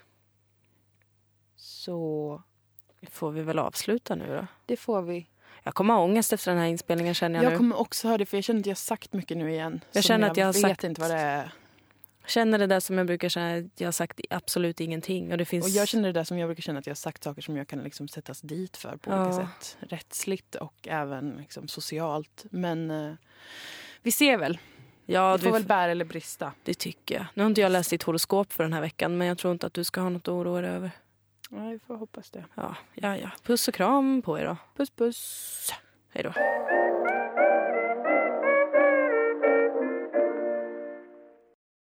Så får vi väl avsluta nu då. det får vi. Jag kommer ha ångest efter den här inspelningen känner jag, Jag nu. kommer också ha det för jag känner att jag har sagt mycket nu igen. Jag känner att jag har vet sagt- inte vad det är. Känner det där som jag brukar känna att jag har sagt absolut ingenting. Och det finns... Och jag känner det där som jag brukar känna att jag har sagt saker som jag kan liksom sättas dit för på olika Ja. sätt. Rättsligt och även liksom socialt. Men eh, vi ser väl. ja, det får väl bära eller brista. det tycker jag. Nu har inte jag läst ditt horoskop för den här veckan men jag tror inte att du ska ha något att oroa dig över. Ja, vi får hoppas det. Ja, ja, ja. Puss och kram på er då. Puss puss. Hej då.